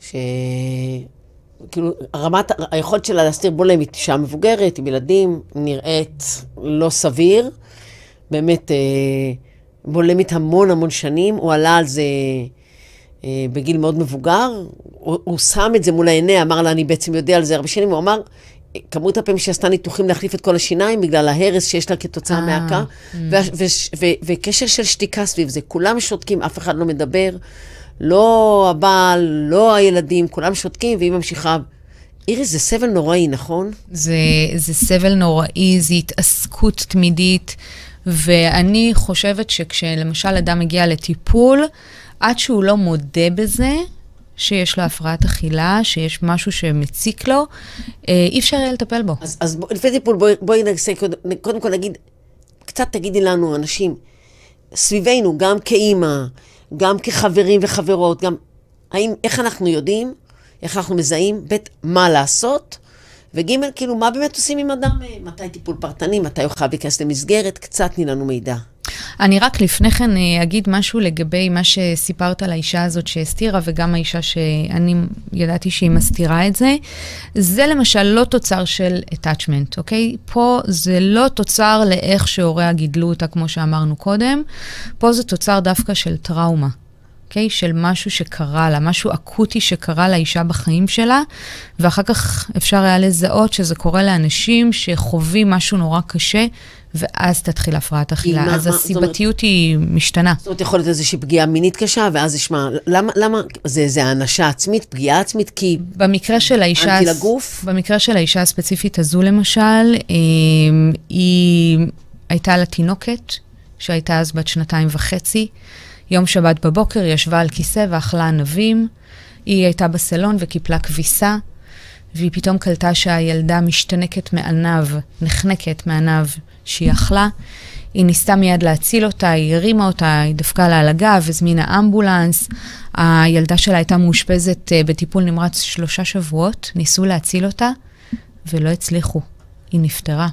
S1: שכאילו רמת, היכולת שלה להסתיר בולמית, אישה מבוגרת, עם ילדים, נראית לא סביר. באמת אה, בולמית המון המון שנים, הוא עלה על זה בגיל מאוד מבוגר, הוא, הוא שם את זה מול העיני, אמר לה, אני בעצם יודע על זה הרבה שנים, הוא אמר, כמות הפעמים שעשתה ניתוחים להחליף את כל השיניים בגלל ההרס שיש לה כתוצאה
S2: אה,
S1: ו- וקשר של שתיקה סביב זה. כולם שותקים, אף אחד לא מדבר, לא הבעל, לא הילדים, כולם שותקים, והיא ממשיכה. איריס, זה סבל נוראי, נכון?
S2: זה, זה סבל נוראי, זו התעסקות תמידית, ואני חושבת שכשלמשל אדם מגיע לטיפול, עד שהוא לא מודה בזה, שיש לו הפרעת אכילה, שיש משהו שמציק לו, אה, אי אפשר יהיה לטפל בו.
S1: אז, אז בוא, לפני טיפול, בואי, בואי נעשה, קודם, קודם כל נגיד, קצת תגידי לנו, אנשים, סביבנו, גם כאימא, גם כחברים וחברות, גם, האם, איך אנחנו יודעים, איך אנחנו מזהים, ב', מה לעשות, וג', כאילו, מה באמת עושים עם אדם, אה, מתי טיפול פרטני, מתי הוא חייב להיכנס למסגרת, קצת תני לנו מידע.
S2: אני רק לפני כן אה, אגיד משהו לגבי מה שסיפרת על האישה הזאת שהסתירה, וגם האישה שאני ידעתי שהיא מסתירה את זה. זה למשל לא תוצר של attachment, אוקיי? פה זה לא תוצר לאיך שהוריה גידלו אותה, כמו שאמרנו קודם. פה זה תוצר דווקא של טראומה. אוקיי? של משהו שקרה לה, משהו אקוטי שקרה לאישה בחיים שלה, ואחר כך אפשר היה לזהות שזה קורה לאנשים שחווים משהו נורא קשה, ואז תתחיל הפרעת אכילה. אז
S1: מה-
S2: הסיבתיות היא משתנה.
S1: זאת אומרת, יכול להיות איזושהי פגיעה מינית קשה, ואז נשמע, למה, למה, זה, זה הענשה עצמית, פגיעה עצמית, כי
S2: במקרה של האישה...
S1: אנטי לגוף?
S2: במקרה של האישה הספציפית הזו, למשל, אמ, היא הייתה לה תינוקת, שהייתה אז בת שנתיים וחצי. יום שבת בבוקר היא ישבה על כיסא ואכלה ענבים. היא הייתה בסלון וקיפלה כביסה, והיא פתאום קלטה שהילדה משתנקת מעניו, נחנקת מעניו שהיא אכלה. היא ניסתה מיד להציל אותה, היא הרימה אותה, היא דפקה לה על הגב, הזמינה אמבולנס. הילדה שלה הייתה מאושפזת אה, בטיפול נמרץ שלושה שבועות, ניסו להציל אותה, ולא הצליחו. היא נפטרה.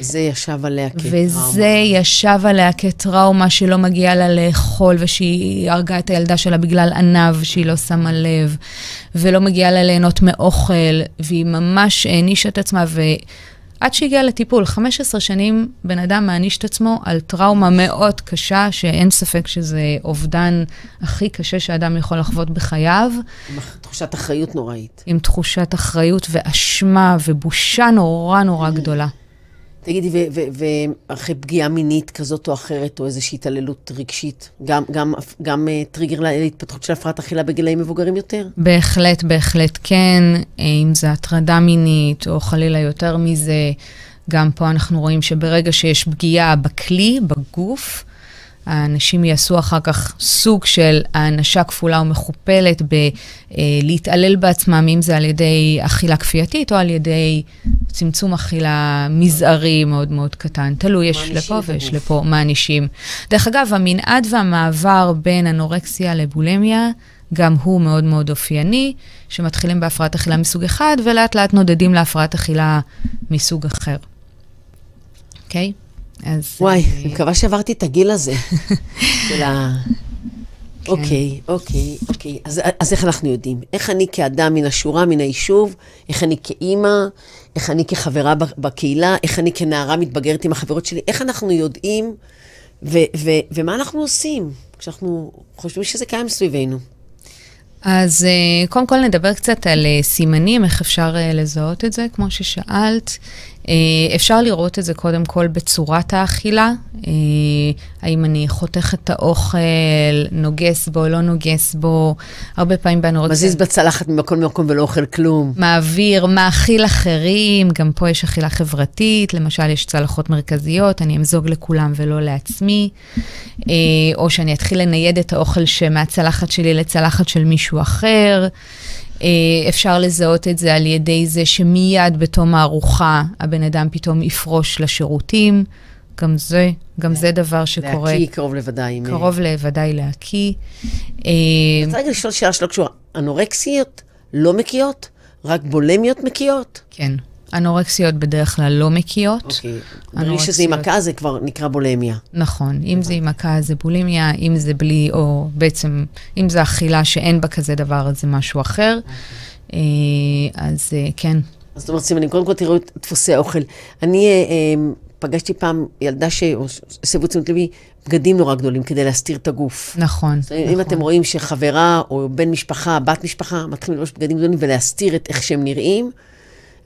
S1: זה ישב עליה
S2: וזה ישב עליה כטראומה שלא מגיעה לה לאכול, ושהיא הרגה את הילדה שלה בגלל עניו, שהיא לא שמה לב, ולא מגיעה לה ליהנות מאוכל, והיא ממש הענישה את עצמה, ועד שהגיעה לטיפול, 15 שנים בן אדם מעניש את עצמו על טראומה מאוד קשה, שאין ספק שזה אובדן הכי קשה שאדם יכול לחוות בחייו,
S1: עם תחושת אחריות נוראית.
S2: עם תחושת אחריות ואשמה ובושה נורא נורא גדולה.
S1: תגידי, ואחרי פגיעה מינית כזאת או אחרת, או איזושהי התעללות רגשית, גם, גם, גם uh, טריגר להתפתחות של הפרעת אכילה בגילאים מבוגרים יותר?
S2: בהחלט, בהחלט כן, אם זה הטרדה מינית, או חלילה יותר מזה, גם פה אנחנו רואים שברגע שיש פגיעה בכלי, בגוף, האנשים יעשו אחר כך סוג של האנשה כפולה ומכופלת בלהתעלל בעצמם, אם זה על ידי אכילה כפייתית או על ידי צמצום אכילה מזערי מאוד מאוד קטן. תלוי, יש לפה ויש לפה מענישים. דרך אגב, המנעד והמעבר בין אנורקסיה לבולמיה, גם הוא מאוד מאוד אופייני, שמתחילים בהפרעת אכילה מסוג אחד, ולאט לאט נודדים להפרעת אכילה מסוג אחר. אוקיי? Okay?
S1: אז... וואי, אני מקווה שעברתי את הגיל הזה של ה... כן. אוקיי, אוקיי, אוקיי. אז, אז איך אנחנו יודעים? איך אני כאדם מן השורה, מן היישוב, איך אני כאימא, איך אני כחברה בקהילה, איך אני כנערה מתבגרת עם החברות שלי, איך אנחנו יודעים ו- ו- ומה אנחנו עושים כשאנחנו חושבים שזה קיים סביבנו?
S2: אז אה, קודם כל נדבר קצת על אה, סימנים, איך אפשר אה, לזהות את זה, כמו ששאלת. אפשר לראות את זה קודם כל בצורת האכילה, האם אני חותך את האוכל, נוגס בו, לא נוגס בו, הרבה פעמים באנורקסיה...
S1: מזיז בצלחת ממקום למקום ולא אוכל כלום.
S2: מעביר, מאכיל אחרים, גם פה יש אכילה חברתית, למשל יש צלחות מרכזיות, אני אמזוג לכולם ולא לעצמי, או שאני אתחיל לנייד את האוכל שמהצלחת שלי לצלחת של מישהו אחר. אפשר לזהות את זה על ידי זה שמיד בתום הארוחה הבן אדם פתאום יפרוש לשירותים. גם זה, גם זה דבר שקורה.
S1: להקיא קרוב לוודאי.
S2: קרוב לוודאי להקיא.
S1: אני רוצה רגע לשאול שאלה שלא קשורה. אנורקסיות לא מקיאות? רק בולמיות מקיאות?
S2: כן. אנורקסיות בדרך כלל לא מקיאות.
S1: אוקיי. ברגע שזה עם מכה זה כבר נקרא בולמיה.
S2: נכון. אם זה עם מכה זה בולימיה, אם זה בלי, או בעצם, אם זה אכילה שאין בה כזה דבר, אז זה משהו אחר. אוקיי. אז כן.
S1: אז זאת אומרת, סימנים, קודם כל תראו את דפוסי האוכל. אני פגשתי פעם ילדה שהסבו תשומת לבי בגדים נורא גדולים כדי להסתיר את הגוף.
S2: נכון,
S1: נכון. אם אתם רואים שחברה או בן משפחה, בת משפחה, מתחילים ללבוש בגדים גדולים ולהסתיר את איך שהם נראים,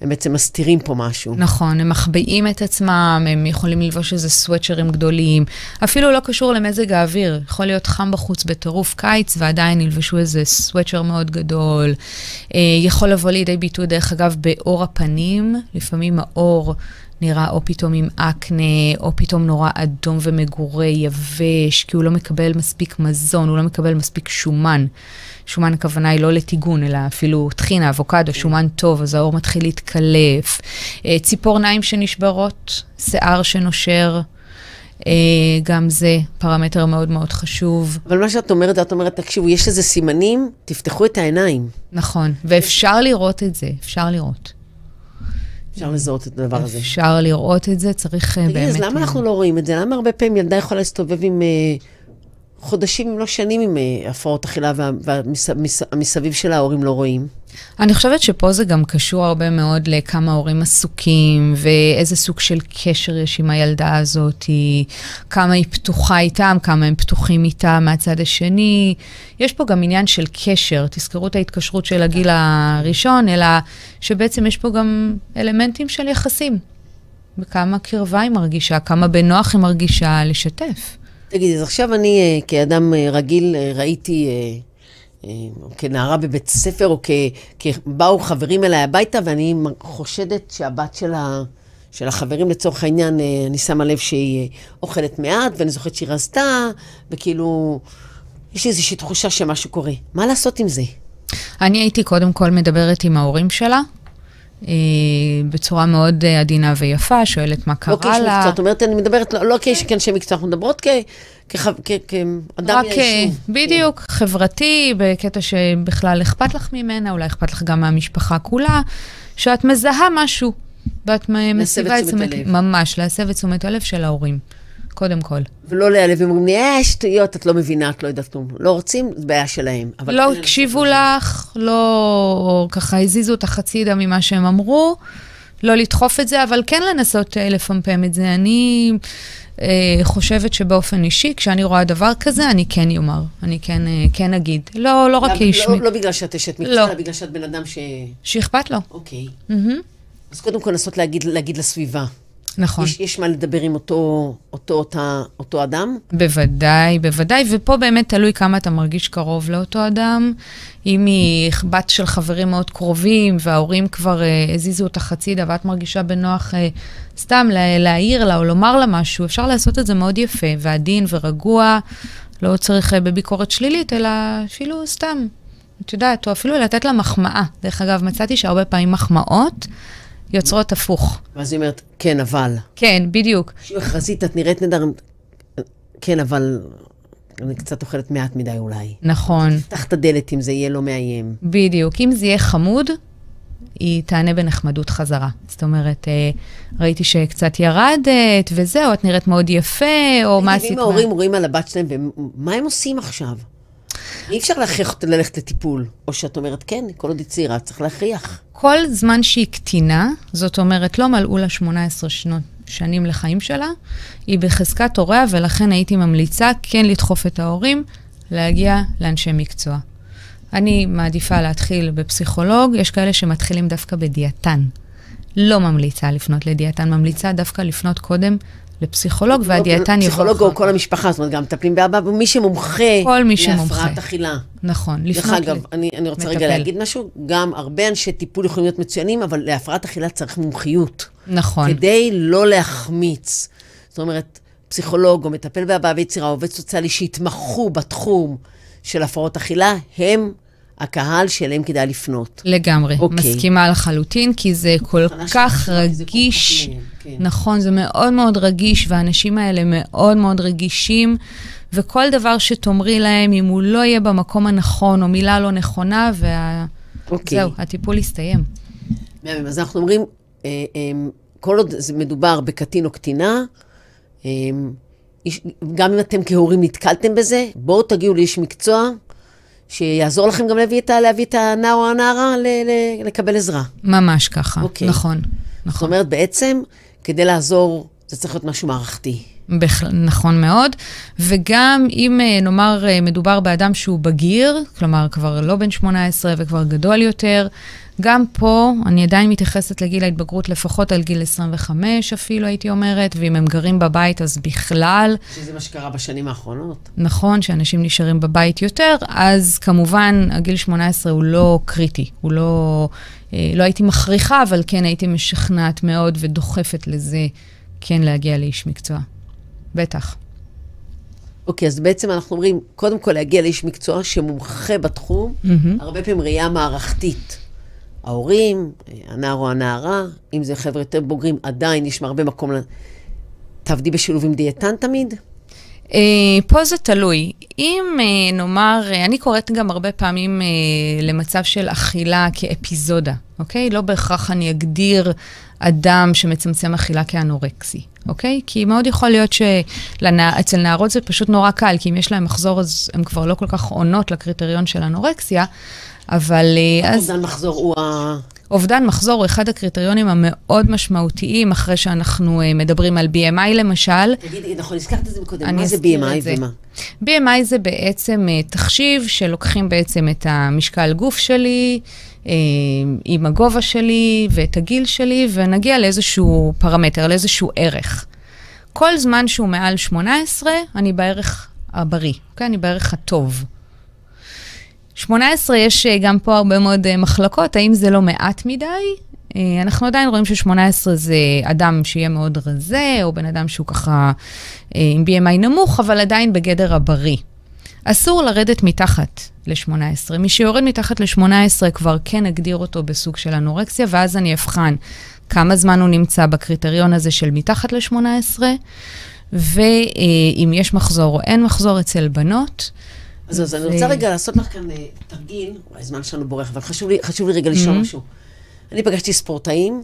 S1: הם בעצם מסתירים פה משהו.
S2: נכון, הם מחביאים את עצמם, הם יכולים ללבוש איזה סוואצ'רים גדולים. אפילו לא קשור למזג האוויר. יכול להיות חם בחוץ בטירוף קיץ, ועדיין ילבשו איזה סוואצ'ר מאוד גדול. אה, יכול לבוא לידי ביטוי, דרך אגב, באור הפנים. לפעמים האור נראה או פתאום עם אקנה, או פתאום נורא אדום ומגורה, יבש, כי הוא לא מקבל מספיק מזון, הוא לא מקבל מספיק שומן. שומן הכוונה היא לא לטיגון, אלא אפילו טחינה, אבוקדו, שומן טוב, אז האור מתחיל להתקלף. אה, ציפורניים שנשברות, שיער שנושר. אה, גם זה פרמטר מאוד מאוד חשוב.
S1: אבל מה שאת אומרת, את אומרת, תקשיבו, יש לזה סימנים, תפתחו את העיניים.
S2: נכון, ואפשר לראות את זה, אפשר לראות.
S1: אפשר לזהות את הדבר הזה.
S2: אפשר לראות את זה, צריך
S1: באמת...
S2: תגידי,
S1: אז למה אנחנו לא רואים את זה? למה הרבה פעמים ילדה יכולה להסתובב עם חודשים, אם לא שנים, עם הפרעות אכילה, והמסביב של ההורים לא רואים?
S2: אני חושבת שפה זה גם קשור הרבה מאוד לכמה הורים עסוקים, ואיזה סוג של קשר יש עם הילדה הזאת, כמה היא פתוחה איתם, כמה הם פתוחים איתה מהצד השני. יש פה גם עניין של קשר, תזכרו את ההתקשרות של הגיל הראשון, אלא שבעצם יש פה גם אלמנטים של יחסים. וכמה קרבה היא מרגישה, כמה בנוח היא מרגישה לשתף.
S1: תגידי, אז עכשיו אני אה, כאדם אה, רגיל אה, ראיתי... או כנערה בבית ספר, או כבאו חברים אליי הביתה, ואני חושדת שהבת של, ה, של החברים, לצורך העניין, אה, אני שמה לב שהיא אוכלת מעט, ואני זוכרת שהיא רזתה, וכאילו, יש לי איזושהי תחושה שמשהו קורה. מה לעשות עם זה?
S2: אני הייתי קודם כל מדברת עם ההורים שלה. אה, בצורה מאוד אה, עדינה ויפה, שואלת מה קרה לה.
S1: לא כאיש מקצוע, זאת אומרת, אני מדברת לא, לא כאנשי מקצוע, אנחנו מדברות כאדם
S2: מהיישוב. בדיוק, כן. חברתי, בקטע שבכלל אכפת לך ממנה, אולי אכפת לך גם מהמשפחה כולה, שאת מזהה משהו, ואת מסיבה את תשומת הלב. ממש, להסב את תשומת הלב של ההורים. קודם כל.
S1: ולא להיעלב, הם אומרים לי, אה, שטויות, את לא מבינה, את לא יודעת כלום. לא רוצים, זו בעיה שלהם.
S2: לא הקשיבו לך, לא ככה הזיזו אותך הצידה ממה שהם אמרו, לא לדחוף את זה, אבל כן לנסות אה, לפמפם את זה. אני אה, חושבת שבאופן אישי, כשאני רואה דבר כזה, אני כן אומר, אני כן, אה, כן אגיד. לא, לא רק כאיש...
S1: לא, לא בגלל שאת אשת מקצוע, לא. אלא בגלל שאת בן אדם ש...
S2: שאכפת לו.
S1: אוקיי. אז קודם כל לנסות להגיד, להגיד לסביבה.
S2: נכון.
S1: יש, יש מה לדבר עם אותו, אותו, אותה, אותו אדם?
S2: בוודאי, בוודאי, ופה באמת תלוי כמה אתה מרגיש קרוב לאותו אדם. אם היא בת של חברים מאוד קרובים, וההורים כבר uh, הזיזו אותך הצידה, ואת מרגישה בנוח uh, סתם לה, להעיר לה או לומר לה משהו, אפשר לעשות את זה מאוד יפה, ועדין ורגוע, לא צריך uh, בביקורת שלילית, אלא אפילו סתם, את יודעת, או אפילו לתת לה מחמאה. דרך אגב, מצאתי שהרבה פעמים מחמאות יוצרות הפוך.
S1: ואז היא אומרת, כן, אבל.
S2: כן, בדיוק.
S1: מכרזית, את נראית נהדר. כן, אבל אני קצת אוכלת מעט מדי אולי.
S2: נכון,
S1: פתח את הדלת אם זה יהיה לא מאיים.
S2: בדיוק. אם זה יהיה חמוד, היא תענה בנחמדות חזרה. זאת אומרת, אה, ראיתי שקצת ירדת, וזהו, את נראית מאוד יפה, או מה עשית?
S1: אם ההורים רואים על הבת שלהם, ומה הם עושים עכשיו? אי אפשר להכריח אותה ללכת לטיפול. או שאת אומרת, כן, כל עוד היא צעירה, צריך להכריח.
S2: כל זמן שהיא קטינה, זאת אומרת, לא מלאו לה 18 שנות, שנים לחיים שלה, היא בחזקת הוריה, ולכן הייתי ממליצה כן לדחוף את ההורים להגיע לאנשי מקצוע. אני מעדיפה להתחיל בפסיכולוג, יש כאלה שמתחילים דווקא בדיאטן. לא ממליצה לפנות לדיאטן, ממליצה דווקא לפנות קודם לפסיכולוג, והדיאטן יבוא
S1: פסיכולוג או כל המשפחה, זאת אומרת, גם מטפלים באבא, ומי שמומחה
S2: כל מי שמומחה.
S1: להפרעת אכילה.
S2: נכון,
S1: דרך
S2: לפנות...
S1: אגב,
S2: ל-
S1: אני, אני רוצה רגע
S2: מטפל.
S1: להגיד משהו, גם הרבה אנשי טיפול יכולים להיות מצוינים, אבל להפרעת אכילה צריך מומחיות.
S2: נכון,
S1: כדי לא להחמיץ. זאת אומרת, פסיכולוג או מטפל בהבעה ויצירה, עובד סוציאלי שהתמחו בתחום של הפרעות אכילה, הם הקהל שאליהם כדאי לפנות.
S2: לגמרי,
S1: אוקיי.
S2: מסכימה לחלוטין, כי זה כל כך
S1: כי זה כל כך
S2: רגיש.
S1: כן.
S2: נכון, זה מאוד מאוד רגיש, והאנשים האלה מאוד מאוד רגישים, וכל דבר שתאמרי להם, אם הוא לא יהיה במקום הנכון, או מילה לא נכונה, וה...
S1: אוקיי.
S2: זהו, הטיפול יסתיים.
S1: מהמם. אז אנחנו אומרים, אה, אה, כל עוד זה מדובר בקטין או קטינה, איש- גם אם אתם כהורים נתקלתם בזה, בואו תגיעו לאיש מקצוע שיעזור לכם גם להביא את, להביא את הנער או הנערה ל- ל- לקבל עזרה.
S2: ממש ככה,
S1: אוקיי.
S2: נכון.
S1: זאת אומרת, בעצם, כדי לעזור, זה צריך להיות משהו מערכתי.
S2: בכ... נכון מאוד. וגם אם אה, נאמר אה, מדובר באדם שהוא בגיר, כלומר כבר לא בן 18 וכבר גדול יותר, גם פה אני עדיין מתייחסת לגיל ההתבגרות לפחות על גיל 25 אפילו, הייתי אומרת, ואם הם גרים בבית אז בכלל,
S1: שזה מה שקרה בשנים האחרונות.
S2: נכון שאנשים נשארים בבית יותר, אז כמובן הגיל 18 הוא לא קריטי, הוא לא... אה, לא הייתי מכריחה, אבל כן הייתי משכנעת מאוד ודוחפת לזה כן להגיע לאיש מקצוע. בטח.
S1: אוקיי, אז בעצם אנחנו אומרים, קודם כל להגיע לאיש מקצוע שמומחה בתחום,
S2: מהמם.
S1: הרבה פעמים ראייה מערכתית. ההורים, הנער או הנערה, אם זה חבר'ה יותר בוגרים, עדיין יש הרבה מקום ל... תעבדי בשילוב עם דיאטן תמיד?
S2: אה, פה זה תלוי. אם אה, נאמר, אה, אני קוראת גם הרבה פעמים למצב של אכילה כאפיזודה, אוקיי? לא בהכרח אני אגדיר אדם שמצמצם אכילה כאנורקסי, אוקיי? כי מאוד יכול להיות שאצל נערות זה פשוט נורא קל, כי אם יש להם מחזור אז הן כבר לא כל כך עונות לקריטריון של אנורקסיה, אבל אה, אז...
S1: אובדן מחזור הוא ה...
S2: אובדן מחזור הוא אחד הקריטריונים המאוד משמעותיים, אחרי שאנחנו אה, מדברים על BMI למשל.
S1: תגידי, נכון, הזכרת את זה קודם,
S2: אני
S1: מה זה BMI
S2: זה.
S1: ומה?
S2: BMI זה בעצם אה, תחשיב שלוקחים בעצם את המשקל גוף שלי, עם הגובה שלי ואת הגיל שלי, ונגיע לאיזשהו פרמטר, לאיזשהו ערך. כל זמן שהוא מעל 18, אני בערך הבריא, אוקיי? אני בערך הטוב. 18, יש אה, גם פה הרבה מאוד אה, מחלקות, האם זה לא מעט מדי? אה, אנחנו עדיין רואים ש-18 זה אדם שיהיה מאוד רזה, או בן אדם שהוא ככה עם BMI נמוך, אבל עדיין בגדר הבריא. אסור לרדת מתחת ל-18. מי שיורד מתחת ל-18 כבר כן אגדיר אותו בסוג של אנורקסיה, ואז אני אבחן כמה זמן הוא נמצא בקריטריון הזה של מתחת ל-18, ואם יש מחזור או אין מחזור אצל בנות.
S1: אז, אז אני רוצה רגע לעשות לך כאן אה, תרגיל, וואי, הזמן שלנו בורח, אבל חשוב לי, חשוב לי רגע לשאול
S2: Mhm.
S1: משהו. אני פגשתי ספורטאים,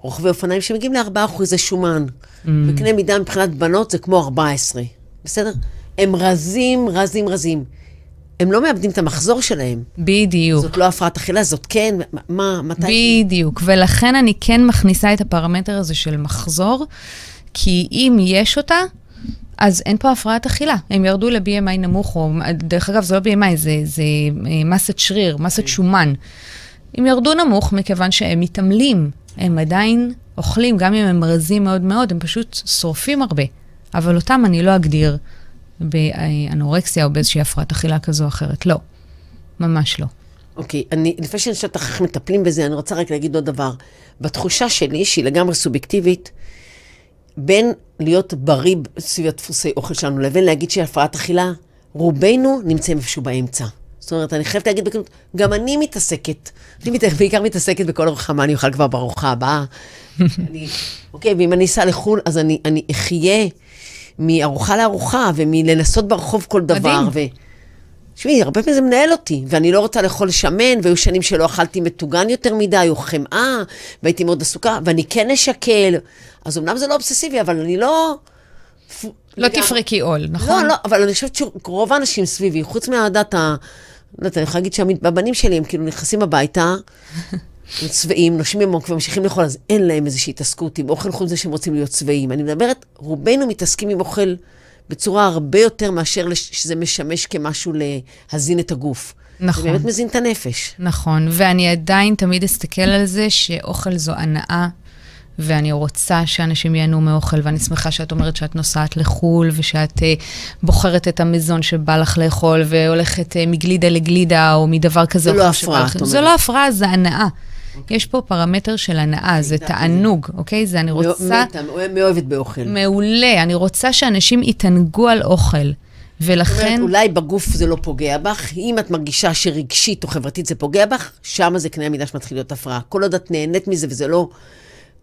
S1: רוכבי אופניים, שמגיעים ל-4 אחוזי שומן.
S2: Mm.
S1: בקנה מידה מבחינת בנות זה כמו 14, בסדר? הם רזים, רזים, רזים. הם לא מאבדים את המחזור שלהם.
S2: בדיוק.
S1: זאת לא הפרעת אכילה, זאת כן, מה מתי?
S2: בדיוק, ולכן אני כן מכניסה את הפרמטר הזה של מחזור, כי אם יש אותה, אז אין פה הפרעת אכילה. הם ירדו ל-BMI נמוך, או דרך אגב, זה לא BMI, זה, זה אה, מסת שריר, מסת שומן. הם ירדו נמוך מכיוון שהם מתעמלים, הם עדיין אוכלים, גם אם הם רזים מאוד מאוד, הם פשוט שורפים הרבה. אבל אותם אני לא אגדיר באנורקסיה או באיזושהי הפרעת אכילה כזו או אחרת. לא, ממש לא.
S1: אוקיי, אני, לפני שאני חושבת איך מטפלים בזה, אני רוצה רק להגיד עוד דבר. בתחושה שלי, שהיא לגמרי סובייקטיבית, בין להיות בריא סביב הדפוסי אוכל שלנו, לבין להגיד שהיא הפרעת אכילה, רובנו נמצאים איפשהו באמצע. זאת אומרת, אני חייבת להגיד בכנות, גם אני מתעסקת. אני מת, בעיקר מתעסקת בכל ארוחה, מה אני אוכל כבר בארוחה הבאה. אני, אוקיי, ואם אני אסע לחו"ל, אז אני, אני אחיה מארוחה לארוחה, ומלנסות ברחוב כל דבר.
S2: מדהים.
S1: תשמעי, הרבה פעמים זה מנהל אותי, ואני לא רוצה לאכול שמן, והיו שנים שלא אכלתי מטוגן יותר מדי, או חמאה, והייתי מאוד עסוקה, ואני כן אשקל. אז אמנם זה לא אובססיבי, אבל אני לא...
S2: לא תפרקי עול, נכון?
S1: לא, לא, אבל אני חושבת שרוב האנשים סביבי, חוץ מהדת ה... לא יודעת, אני יכולה להגיד שהבנים שלי, הם כאילו נכנסים הביתה, הם שבעים, נושמים עמוק וממשיכים לאכול, אז אין להם איזושהי התעסקות עם אוכל חוץ מזה שהם רוצים להיות שבעים. אני מדברת, רובנו מתעסקים עם אוכל בצורה הרבה יותר מאשר שזה משמש כמשהו להזין את הגוף.
S2: נכון.
S1: זה באמת מזין את הנפש.
S2: נכון, ואני עדיין תמיד אסתכל על זה שאוכל זו הנאה, ואני רוצה שאנשים ייהנו מאוכל, ואני שמחה שאת אומרת שאת נוסעת לחו"ל, ושאת uh, בוחרת את המזון שבא לך לאכול, והולכת uh, מגלידה לגלידה, או מדבר כזה.
S1: זה לא הפרעה. את
S2: זה
S1: אומרת.
S2: לא הפרעה, זה הנאה. יש פה פרמטר של הנאה, זה. תענוג, אוקיי? זה אני רוצה...
S1: מאוהבת באוכל.
S2: מעולה, אני רוצה שאנשים יתענגו על אוכל.
S1: זאת
S2: ולכן,
S1: אומרת, אולי בגוף זה לא פוגע בך, אם את מרגישה שרגשית או חברתית זה פוגע בך, שם זה קנה המידה שמתחיל להיות הפרעה. כל עוד את נהנית מזה וזה לא,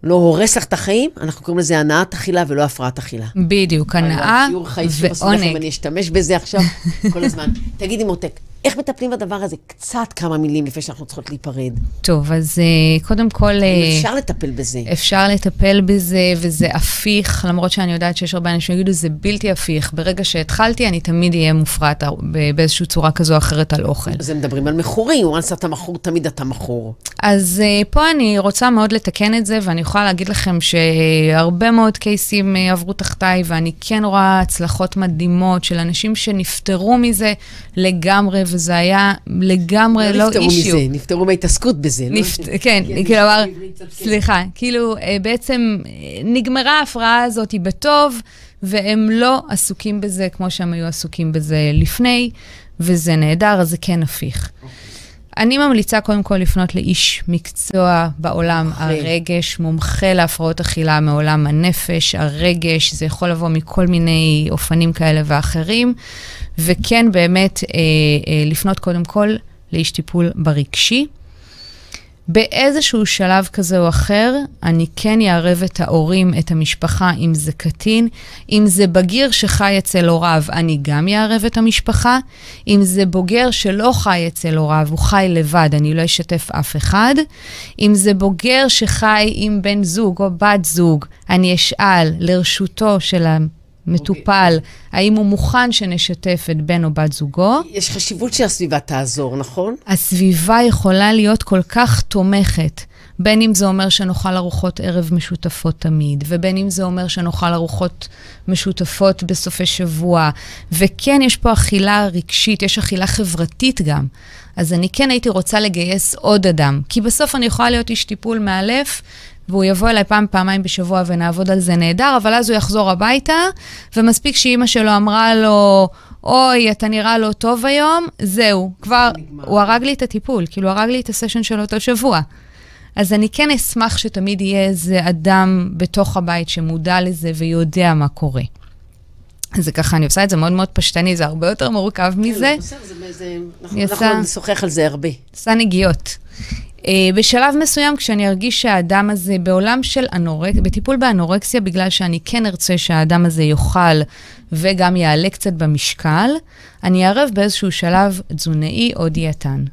S1: לא הורס לך את החיים, אנחנו קוראים לזה הנעת אכילה ולא הפרעת אכילה.
S2: בדיוק, הנאה
S1: שיעור חיים
S2: ועונג.
S1: אני אשתמש בזה עכשיו כל הזמן. תגידי מותק, איך מטפלים בדבר הזה? קצת כמה מילים לפני שאנחנו צריכות להיפרד.
S2: טוב, אז אה, קודם כל...
S1: אם
S2: אה,
S1: אפשר לטפל בזה.
S2: אפשר לטפל בזה, וזה הפיך, למרות שאני יודעת שיש הרבה אנשים שיגידו, זה בלתי הפיך. ברגע שהתחלתי, אני תמיד אהיה מופרעת באיזושהי צורה כזו או אחרת על אוכל.
S1: אז הם מדברים על מכורים, once אתה מכור, תמיד אתה מכור.
S2: אז uh, פה אני רוצה מאוד לתקן את זה, ואני יכולה להגיד לכם שהרבה מאוד קייסים עברו תחתיי, ואני כן רואה הצלחות מדהימות של אנשים שנפטרו מזה לגמרי, וזה היה לגמרי לא
S1: לא נפטרו
S2: אישיו.
S1: מזה, נפטרו מההתעסקות בזה. לא?
S2: נפט... כן, כלומר,
S1: כן.
S2: סליחה, כאילו, אה, בעצם אה, נגמרה ההפרעה הזאת בטוב, והם לא עסוקים בזה כמו שהם היו עסוקים בזה לפני, וזה נהדר, אז זה כן הפיך. אני ממליצה קודם כל לפנות לאיש מקצוע בעולם
S1: מומחה.
S2: הרגש, מומחה להפרעות אכילה מעולם הנפש, הרגש, זה יכול לבוא מכל מיני אופנים כאלה ואחרים, וכן באמת אה, אה, לפנות קודם כל לאיש טיפול ברגשי. באיזשהו שלב כזה או אחר, אני כן אערב את ההורים, את המשפחה, אם זה קטין. אם זה בגיר שחי אצל הוריו, אני גם אערב את המשפחה. אם זה בוגר שלא חי אצל הוריו, הוא חי לבד, אני לא אשתף אף אחד. אם זה בוגר שחי עם בן זוג או בת זוג, אני אשאל לרשותו של המטופל, האם הוא מוכן שנשתף את בן או בת זוגו.
S1: יש חשיבות שהסביבה תעזור, נכון?
S2: הסביבה יכולה להיות כל כך תומכת, בין אם זה אומר שנאכל ארוחות ערב משותפות תמיד, ובין אם זה אומר שנאכל ארוחות משותפות בסופי שבוע. וכן, יש פה אכילה רגשית, יש אכילה חברתית גם. אז אני כן הייתי רוצה לגייס עוד אדם, כי בסוף אני יכולה להיות איש טיפול מאלף, והוא יבוא אליי פעם, פעמיים בשבוע ונעבוד על זה נהדר, אבל אז הוא יחזור הביתה, ומספיק שאימא שלו אמרה לו, אוי, אתה נראה לא טוב היום, זהו, כבר,
S1: נגמר.
S2: הוא הרג לי את הטיפול, כאילו, הרג לי את הסשן של אותו שבוע. אז אני כן אשמח שתמיד יהיה איזה אדם בתוך הבית שמודע לזה ויודע מה קורה. זה ככה, אני עושה את זה מאוד מאוד פשטני, זה הרבה יותר מורכב מזה.
S1: כן, בסדר, זה- זה- אנחנו אנחנו נשוחח על זה הרבה.
S2: עושה נגיעות. Uh, בשלב מסוים, כשאני ארגיש שהאדם הזה בעולם של אנורקסיה, בטיפול באנורקסיה, בגלל שאני כן ארצה שהאדם הזה יאכל וגם יעלה קצת במשקל, אני אערב באיזשהו שלב תזונאי או דיאטן.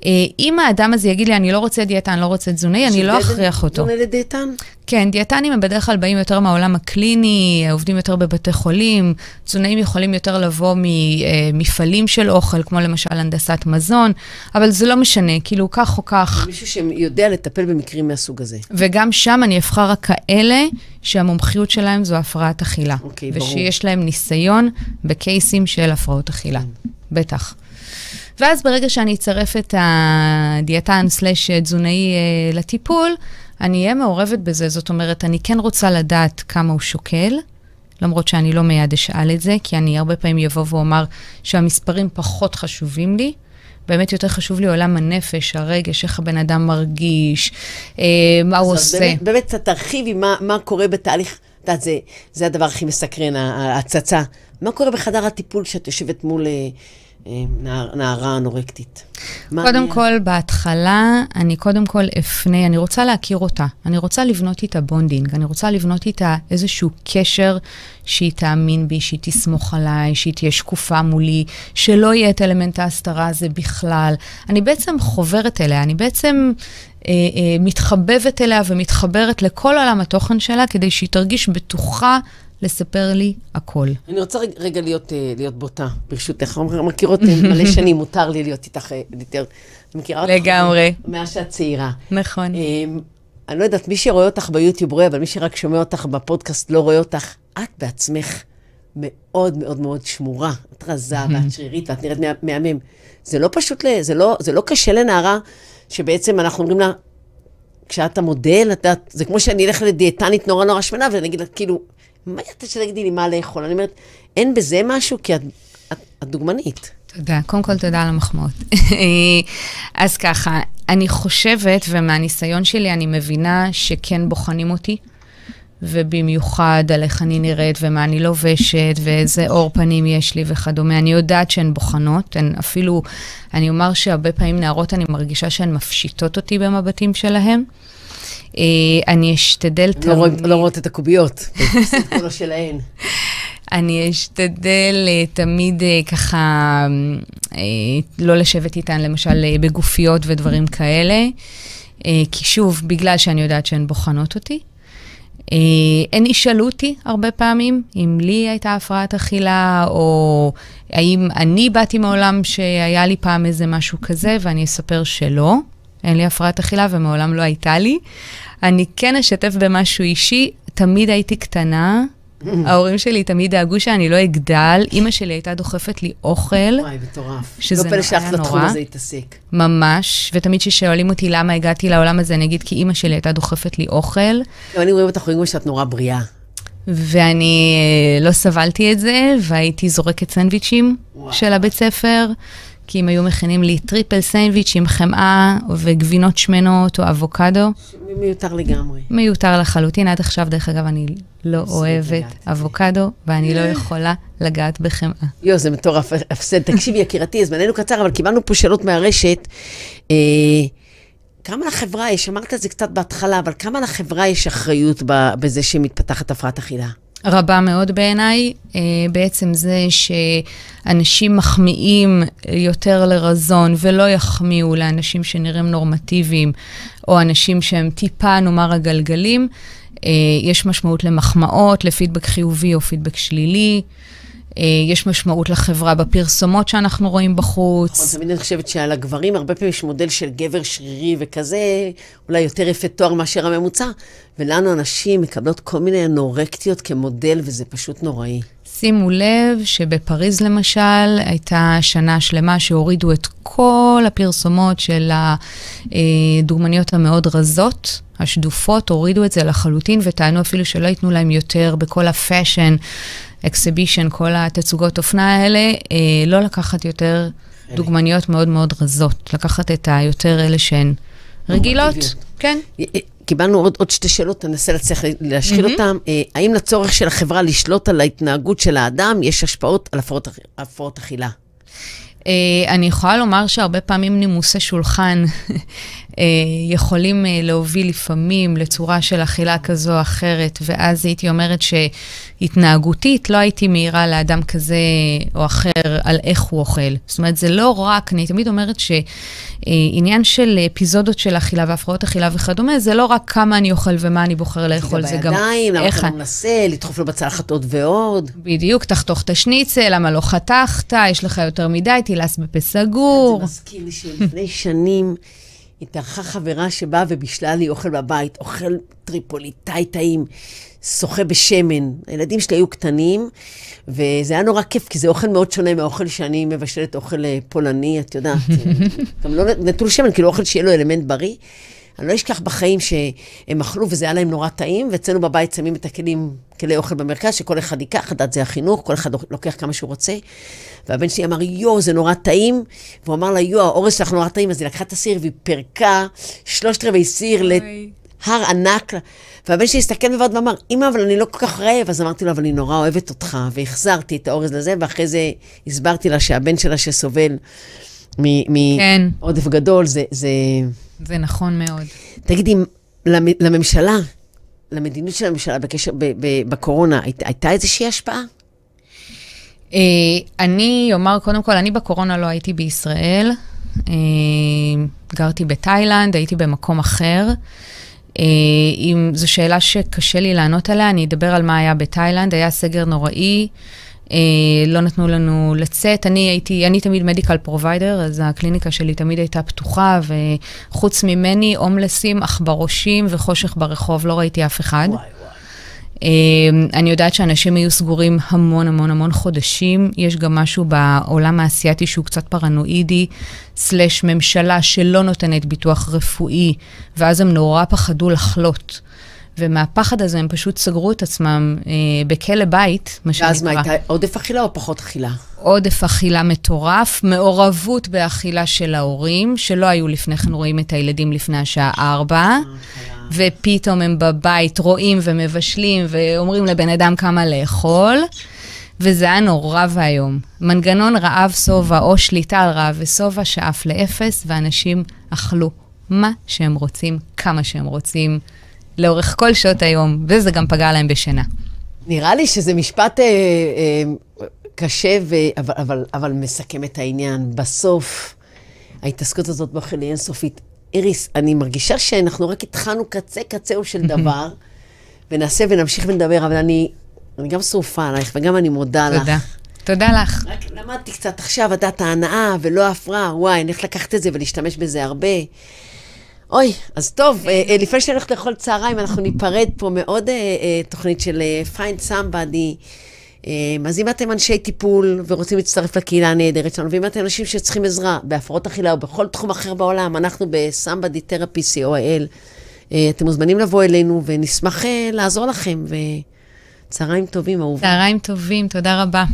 S2: Uh, אם האדם הזה יגיד לי, אני לא רוצה דיאטן, לא רוצה תזונאי, אני לא אכריח אותו.
S1: תזונה לדיאטן?
S2: כן, דיאטנים הם בדרך כלל באים יותר מהעולם הקליני, עובדים יותר בבתי חולים, תזונאים יכולים יותר לבוא ממפעלים של אוכל, כמו למשל הנדסת מזון, אבל זה לא משנה, כאילו כך או כך.
S1: מישהו שיודע לטפל במקרים מהסוג הזה.
S2: וגם שם אני אבחר רק כאלה שהמומחיות שלהם זו הפרעת אכילה.
S1: אוקיי, ברור.
S2: ושיש להם ניסיון בקייסים של הפרעות אכילה. בטח. ואז ברגע שאני אצרף את הדיאטן סלאש תזונאי אה, לטיפול, אני אהיה מעורבת בזה. זאת אומרת, אני כן רוצה לדעת כמה הוא שוקל, למרות שאני לא מיד אשאל את זה, כי אני הרבה פעמים אבוא ואומר שהמספרים פחות חשובים לי. באמת יותר חשוב לי עולם הנפש, הרגש, איך הבן אדם מרגיש, אה, מה הוא עושה.
S1: באמת, באמת קצת תרחיבי מה, מה קורה בתהליך, את יודעת, זה, זה הדבר הכי מסקרן, ההצצה. מה קורה בחדר הטיפול כשאת יושבת מול אה, נער, נערה אנורקטית?
S2: קודם מה... כל, בהתחלה, אני קודם כל אפנה, אני רוצה להכיר אותה. אני רוצה לבנות איתה bonding, אני רוצה לבנות איתה איזשהו קשר שהיא תאמין בי, שהיא תסמוך עליי, שהיא תהיה שקופה מולי, שלא יהיה את אלמנט ההסתרה הזה בכלל. אני בעצם חוברת אליה, אני בעצם אה, אה, מתחבבת אליה ומתחברת לכל עולם התוכן שלה, כדי שהיא תרגיש בטוחה לספר לי הכל.
S1: אני רוצה רגע להיות, אה, להיות בוטה, ברשותך. מכירות מלא שנים, מותר לי להיות איתך יותר.
S2: אני מכירה אותך לגמרי.
S1: מאז שאת צעירה.
S2: נכון.
S1: אני לא יודעת, מי שרואה אותך ביוטיוב רואה, אבל מי שרק שומע אותך בפודקאסט לא רואה אותך. את בעצמך מאוד מאוד מאוד שמורה. את רזה ואת שרירית ואת נראית מהמם. זה לא פשוט, זה לא, זה לא קשה לנערה שבעצם אנחנו אומרים לה, כשאת המודל, את יודעת, זה כמו שאני אלך לדיאטנית נורא נורא שמנה, ואני אגיד לה, כאילו, מה אתה שתגידי לי מה לאכול? אני אומרת, אין בזה משהו, כי את, את, את דוגמנית.
S2: תודה. קודם כל, תודה על המחמאות. אז ככה, אני חושבת, ומהניסיון שלי אני מבינה שכן בוחנים אותי, ובמיוחד על איך אני נראית ומה אני לובשת ואיזה עור פנים יש לי וכדומה. אני יודעת שהן בוחנות, הן אפילו, אני אומר שהרבה פעמים נערות, אני מרגישה שהן מפשיטות אותי במבטים שלהן. אה, אני אשתדל
S1: תמיד... לא, לא רואות את הקוביות, זה לא שלהן.
S2: אני אשתדל אה, תמיד אה, ככה לא לשבת איתן, למשל, בגופיות ודברים כאלה. כי שוב, בגלל שאני יודעת שהן בוחנות אותי. הן ישאלו אותי הרבה פעמים אם לי הייתה הפרעת אכילה, או האם אני באתי מעולם שהיה לי פעם איזה משהו כזה, ואני אספר שלא. אין לי הפרעת אכילה ומעולם לא הייתה לי. אני כן אשתף במשהו אישי, תמיד הייתי קטנה. ההורים שלי תמיד דאגו שאני לא אגדל. אימא שלי הייתה דוחפת לי אוכל.
S1: וואי, מטורף. שזה לא פלא שהלכת לתחום הזה להתעסק.
S2: ממש, ותמיד כששואלים אותי למה הגעתי לעולם הזה, אני אגיד כי אימא שלי הייתה דוחפת לי אוכל.
S1: לא, אני רואה אותך, רואים שאת נורא בריאה.
S2: ואני אה, לא סבלתי את זה, והייתי זורקת סנדוויצ'ים של הבית ספר. כי הם היו מכינים לי triple סנדוויץ' עם חמאה וגבינות שמנות או אבוקדו.
S1: מיותר לגמרי.
S2: מיותר לחלוטין. עד עכשיו, דרך אגב, אני לא אוהבת אבוקדו, ואני לא יכולה לגעת בחמאה.
S1: יואו, זה מטורף, הפסד. תקשיבי, יקירתי, זמננו קצר, אבל קיבלנו פה שאלות מהרשת. אה, כמה לחברה יש, אמרת את זה קצת בהתחלה, אבל כמה לחברה יש אחריות בזה שמתפתחת הפרעת אכילה?
S2: רבה מאוד בעיניי. אה, בעצם זה שאנשים מחמיאים יותר לרזון ולא יחמיאו לאנשים שנראים נורמטיביים, או אנשים שהם טיפה, נאמר, הגלגלים. אה, יש משמעות למחמאות, לפידבק חיובי או פידבק שלילי. אה, יש משמעות לחברה בפרסומות שאנחנו רואים בחוץ.
S1: נכון, תמיד אני חושבת שעל הגברים הרבה פעמים יש מודל של גבר שרירי וכזה, אולי יותר יפה תואר מאשר הממוצע, ולנו הנשים מקבלות כל מיני אנורקטיות כמודל, וזה פשוט נוראי.
S2: שימו לב שבפריז למשל, הייתה שנה שלמה שהורידו את כל הפרסומות של הדוגמניות המאוד רזות. השדופות, הורידו את זה לחלוטין וטענו אפילו שלא ייתנו להם יותר בכל ה fashion exhibition, כל התצוגות אופנה האלה, אה, לא לקחת יותר דוגמניות מאוד מאוד רזות, לקחת את היותר אלה שהן רגילות, כן.
S1: אה, אה, קיבלנו עוד, עוד שתי שאלות, תנסה להצליח להשחיל mm-hmm. אותן. אה, האם לצורך של החברה לשלוט על ההתנהגות של האדם, יש השפעות על הפרעות, הפרעות אכילה?
S2: Uh, אני יכולה לומר שהרבה פעמים נימוסי שולחן יכולים uh, להוביל לפעמים לצורה של אכילה כזו או אחרת, ואז הייתי אומרת שהתנהגותית לא הייתי מעירה לאדם כזה או אחר על איך הוא אוכל. זאת אומרת, זה לא רק, אני תמיד אומרת שעניין של אפיזודות של אכילה והפרעות אכילה וכדומה, זה לא רק כמה אני אוכל ומה אני בוחר לאכול, זה גם
S1: בידיים, למה אתה לא מנסה, לדחוף לו בצלחת עוד ועוד.
S2: בדיוק, תחתוך את השניצל, למה לא חתכת, יש לך יותר מדי, תילס בפה סגור.
S1: זה מזכיר לי שלפני שנים... התארחה חברה שבאה ובישלה לי אוכל בבית, אוכל טריפוליטאי טעים, שוחה בשמן. הילדים שלי היו קטנים, וזה היה נורא כיף, כי זה אוכל מאוד שונה מהאוכל שאני מבשלת, אוכל אה, פולני, את יודעת. גם לא נטול שמן, כאילו אוכל שיהיה לו אלמנט בריא. אני לא אשכח בחיים שהם אכלו וזה היה להם נורא טעים, ואצלנו בבית שמים את הכלים, כלי אוכל במרכז, שכל אחד ייקח, את זה החינוך, כל אחד לוקח כמה שהוא רוצה. והבן שלי אמר, יואו, זה נורא טעים. והוא אמר לה, יואו, האורז שלך נורא טעים, אז היא לקחה את הסיר והיא פירקה שלושת רבעי סיר להר ענק. והבן שלי הסתכל בבד ואמר, אמא, אבל אני לא כל כך רעב. אז אמרתי לו, אבל אני נורא אוהבת אותך. והחזרתי את האורז לזה, ואחרי זה הסברתי לה שהבן שלה שסובל מעודף כן. גדול, זה, זה...
S2: זה נכון מאוד.
S1: תגידי, לממשלה, למדיניות של הממשלה בקשר, ב, ב, בקורונה, היית, הייתה איזושהי השפעה?
S2: אה, אני אומר, קודם כל, אני בקורונה לא הייתי בישראל. אה, גרתי בתאילנד, הייתי במקום אחר. אה, אם זו שאלה שקשה לי לענות עליה, אני אדבר על מה היה בתאילנד. היה סגר נוראי. אה, לא נתנו לנו לצאת. אני הייתי, אני תמיד medical provider, אז הקליניקה שלי תמיד הייתה פתוחה, וחוץ ממני, הומלסים, עכברושים וחושך ברחוב, לא ראיתי אף אחד. וואי, וואי. אה, אני יודעת שאנשים היו סגורים המון המון המון חודשים. יש גם משהו בעולם האסייתי שהוא קצת פרנואידי, סלש ממשלה שלא נותנת ביטוח רפואי, ואז הם נורא פחדו לחלות. ומהפחד הזה הם פשוט סגרו את עצמם אה, בכלא בית, מה שנקרא.
S1: ואז מה, הייתה עודף אכילה או פחות אכילה?
S2: עודף אכילה מטורף, מעורבות באכילה של ההורים, שלא היו לפני כן רואים את הילדים לפני השעה ארבע, ופתאום הם בבית רואים ומבשלים ואומרים לבן אדם כמה לאכול. וזה היה נורא ואיום. מנגנון רעב שובע או שליטה על רעב ושובע שאף לאפס, ואנשים אכלו מה שהם רוצים, כמה שהם רוצים. לאורך כל שעות היום, וזה גם פגע להם בשינה.
S1: נראה לי שזה משפט אה, אה, קשה, ו... אבל, אבל, אבל מסכם את העניין. בסוף, ההתעסקות הזאת באוכל היא אינסופית. איריס, אני מרגישה שאנחנו רק התחלנו קצה קצהו של דבר, ונעשה ונמשיך ונדבר, אבל אני, אני גם שרופה עלייך, וגם אני מודה
S2: תודה.
S1: לך.
S2: תודה. תודה לך.
S1: רק למדתי קצת עכשיו, יודעת, ההנאה ולא ההפרעה, וואי, אני הולכת לקחת את זה ולהשתמש בזה הרבה. אוי, אז טוב, אה, אה, לפני שאני הולכת לאכול צהריים, אנחנו ניפרד פה מעוד אה, תוכנית של find somebody. אז אם אתם אנשי טיפול ורוצים להצטרף לקהילה הנהדרת שלנו, ואם אתם אנשים שצריכים עזרה בהפרעות אכילה או בכל תחום אחר בעולם, אנחנו ב-somebody therapy co.il. אתם מוזמנים לבוא אלינו ונשמח לעזור לכם, וצהריים טובים, אהובה.
S2: צהריים טובים, תודה רבה.